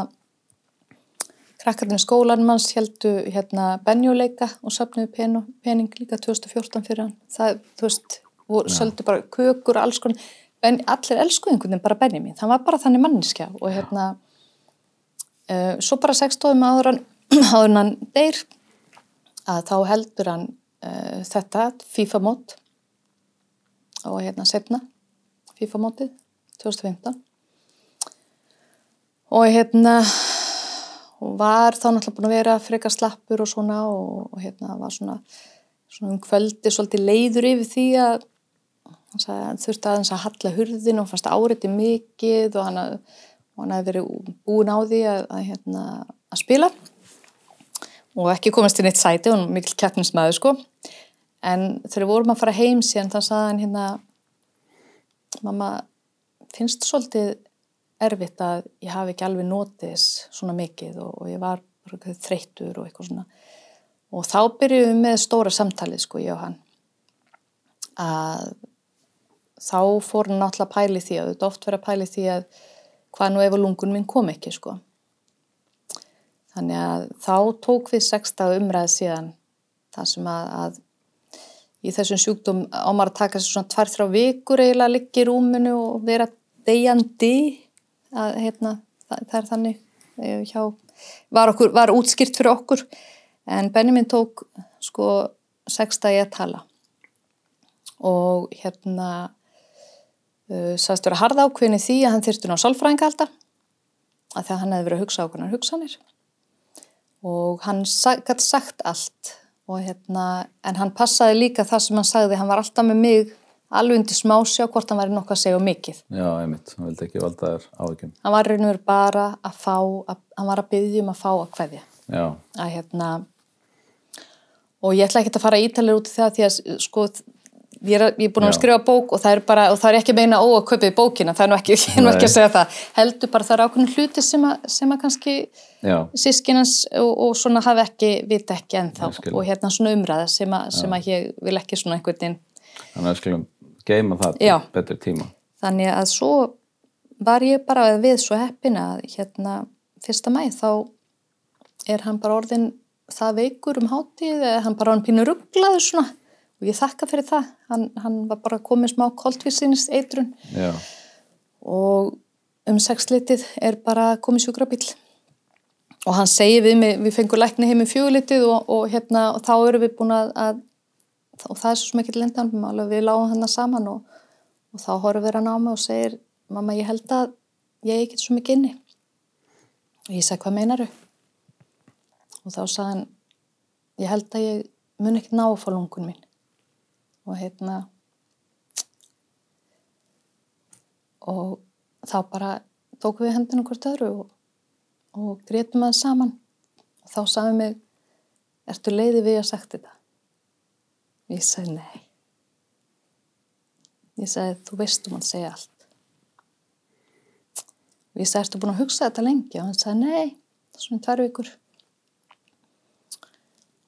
krakkarnir skólan manns heldu hérna benjuleika og söfnuðu pening, pening líka 2014 fyrir hann. Það, þú veist, söldu bara kökur og alls konar, ben, allir veginn bara Benjamin, það var bara þannig manniska og hérna uh, svo bara sextóðum áður hann *clears throat* áður en hann deyr að þá heldur hann uh, þetta FIFA mót og hérna setna FIFA mótið 2015 og hérna var þá náttúrulega búin að vera frekar slappur og svona og, og hérna var svona, svona um kvöldi svolítið leiður yfir því að hann þurfti aðeins að halla hurðin og fannst áriði mikið og hann, og hann hefði verið búin á því að, að, hérna, að spila. Og ekki komast inn eitt sæti og mikil keppnismæður sko en þegar vorum að fara heim síðan þá sagði hann hérna mamma finnst svolítið erfitt að ég hafi ekki alveg þess svona mikið og, og ég var þreyttur og eitthvað svona. Og þá byrjuðum við með stóra samtalið sko ég og hann. Að þá fór hann náttúrulega pæli því að þetta oft verið að pæli því að hvað nú ef að lungun minn kom ekki sko. Þannig að þá tók við sexta umræð síðan það sem að, að í þessum sjúkdóm á maður að taka svona tvær, þrjá vikur eiginlega að liggja í rúminu og vera degjandi að hérna, það, það er þannig eh, hjá, var, okkur, var útskýrt fyrir okkur. En Benjamin tók sko sexta ég að tala. Og hérna uh, sagðist vera harða ákveðin í því að hann þyrstu ná sálfræðinga alltaf að því að hann hefði verið að hugsa á hvernig hugsanir. Og hann gæti sagt allt og hérna en hann passaði líka það sem hann sagði hann var alltaf með mig alveg undir smá sjá hvort hann væri nokkuð að segja mikið. Já, einmitt, hann vildi ekki valda þér áhugjum Hann var reynur bara að fá að, hann var að byggja um að fá að hverja Já, að hérna og ég ætla ekki að fara ítalir út í það því að sko ég er, ég er búin að Já. skrifa bók og það er bara, og það er ekki að meina ó að kaupið bókina, það er nú ekki, *laughs* er nú ekki að segja það. Heldur bara það er ákveðin hluti sem að, sem að kannski já, sískinans og, og svona hafi ekki, vita ekki ennþá. Og hérna svona umræða sem að, sem að ég vil ekki svona einhvern veginn þannig að skulum geima það Já. betri tíma. Þannig að svo var ég bara við svo heppin að hérna fyrsta mæ þá er hann bara orðin það veikur um hátíð eða hann bara orðin pínu rugglaður svona og ég þakka fyrir það, hann, hann var bara komið smá koltvísins eitrun Já, og um sexlitið er bara komið sjúkrabíl og hann segir við mig, við fengum lækni heim í fjögulitið og, og hérna og þá erum við búin að, að og það er svo smekkill lendan við lágum hann saman og, og þá horfir hann á mig og segir mamma ég held að ég er ekki svo mikið inni. Og ég segi hvað meinaru og þá sagði hann ég held að ég mun ekki ná að fá lungun mín og hérna og þá bara tókum við hendinu hvort öðru og, og grétum að saman. Og þá sagði mig ertu leiði við að sagt þetta? Ég sagði nei. Ég sagði þú veist um að segja allt. Og ég sagði ertu búin að hugsa þetta lengi? Og hann sagði nei það er svona tvær vikur.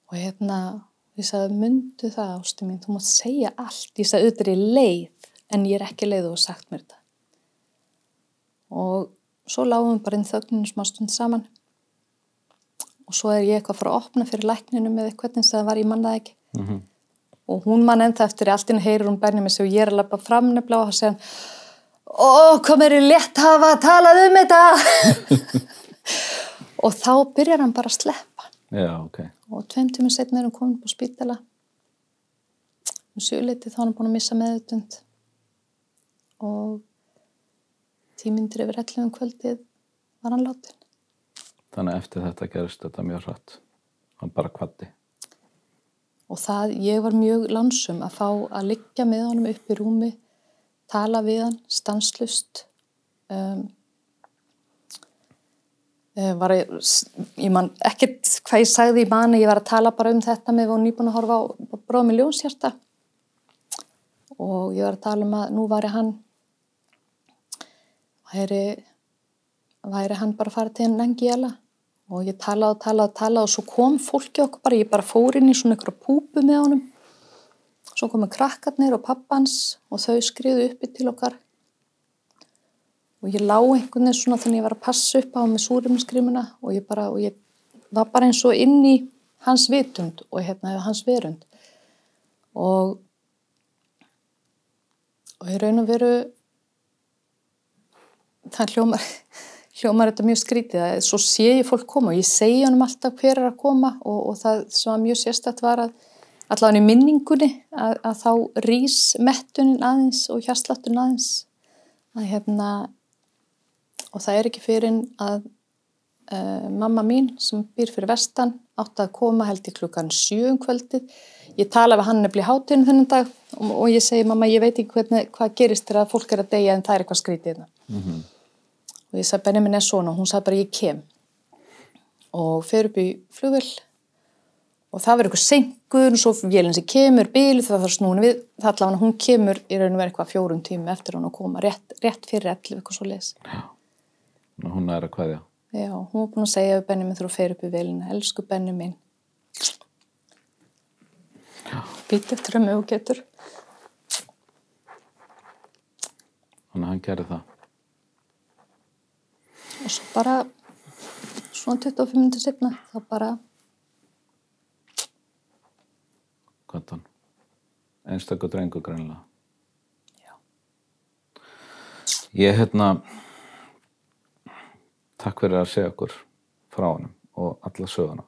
Og hérna ég sagði myndu það ástu mín þú mátt segja allt. Ég sagði auðvitað er ég leið en ég er ekki leið og har sagt mér þetta. Og svo lágum við bara inn þögninu smá stund saman. Og svo er ég eitthvað að fara að opna fyrir lækninu með eitthvað eins og það var ég mannaði ekki. Mhm. og hún mann ennþá eftir allt inn heyrir hún bærni með sig og ég er að lappa fram nefnilega og það segja ó, mér er létt hafa að tala um þetta. *laughs* Og þá byrjar hann bara að sleppa já, ok. Og tveim tímur setna er hann komin på spítala. Um sjöleiti þá er hann búin að missa meðutund og tímyndir yfir 11 um kvöldið var hann látin Þannig að eftir þetta gerist þetta mjög hratt. Hann bara kvatti og það, ég var mjög lansum að fá að liggja með honum upp í rúmi tala við hann, stanslust um, var ég, ég man ekkert hvað ég sagði í mani, ég var að tala bara um þetta með og nýbúin að horfa á bróðum í ljónshjarta. Og ég var að tala um að nú væri hann væri væri hann bara að fara til henn engi jæla og ég talaði og talaði og talaði og svo kom fólki okkur bara, ég bara fór inn í svona ykkur púpu með honum. Svo komu krakkarnir og pappans og þau skriðu uppi til okkar og ég lá einhvern veginn svona þannig að ég var að passa upp á með súrumskrimuna og ég bara, og ég var bara eins og inn í hans vitund og hérna hans verund. Og og ég raun og veru það hljómar *laughs* hljómar þetta mjög skrítið að svo sé ég fólk koma og ég segi honum alltaf hver er að koma og, og það sem var mjög sérstætt var að allavega í minningunni að, að þá rís mettunin aðeins og hjarsláttunin aðeins. Að hérna og það er ekki fyrir að uh, mamma mín sem býr fyrir vestan átti að koma held í klukkan sjö um kvöldið. Ég tala við hann nefnilega hátinn þennan dag og, og ég segi mamma ég veit ekki hvernig, hvað gerist þegar fólk er að deyja en það er eitthvað skrítið hérna. Mhm. og ég sagði Benjamin er svona. Og hún sagði bara ég kem. Og fer upp í flugvill og það verður eitthvað senkur og svo vélinn sem kemur, bílu það þarf snúin við, það allavega hún kemur í raun og verið eitthvað fjórum tími eftir hún að koma rétt, rétt fyrir ellu eitthvað svo leis og hún er að kveðja. Já, hún var búin að segja við Benjamin þegar hún fer upp í vélina, elsku Benjamin býtt eftir að mjög getur. Þannig að hann gerði það. Og svo bara svona 25 minnir setna þá bara Kvaddan. einstaklega drengur greinlega Já. ég hérna takk fyrir að segja okkur frá honum og alla söguna.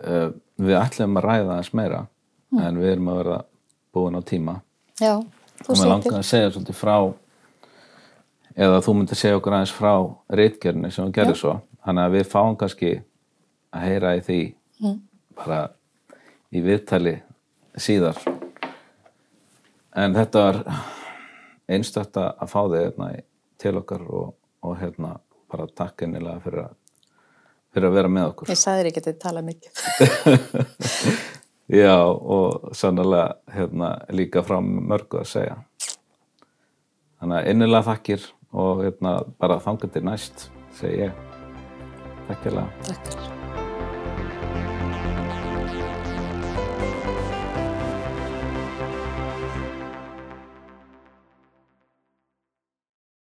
Uh, við ætlum að ræða aðeins meira en við erum að vera búin á tíma. Já, og þú mér segir langar að segja svolítið frá eða þú myndir segja okkur aðeins frá reitgerðinni sem hún gerði svo. Þannig að við fáum kannski að heyra í því bara í viðtali síðar. En þetta var einstætt að fá þig hérna, til okkar og, og hérna bara takk innilega fyrir fyrir að vera með okkur Ég sagði þér ekki að þið tala mikið. *laughs* Já, og sannlega hérna, líka frá mörgu að segja. Þannig að innilega þakkir og hérna, bara þangar til næst, segi ég. Takk hérlega. Takk fyrir.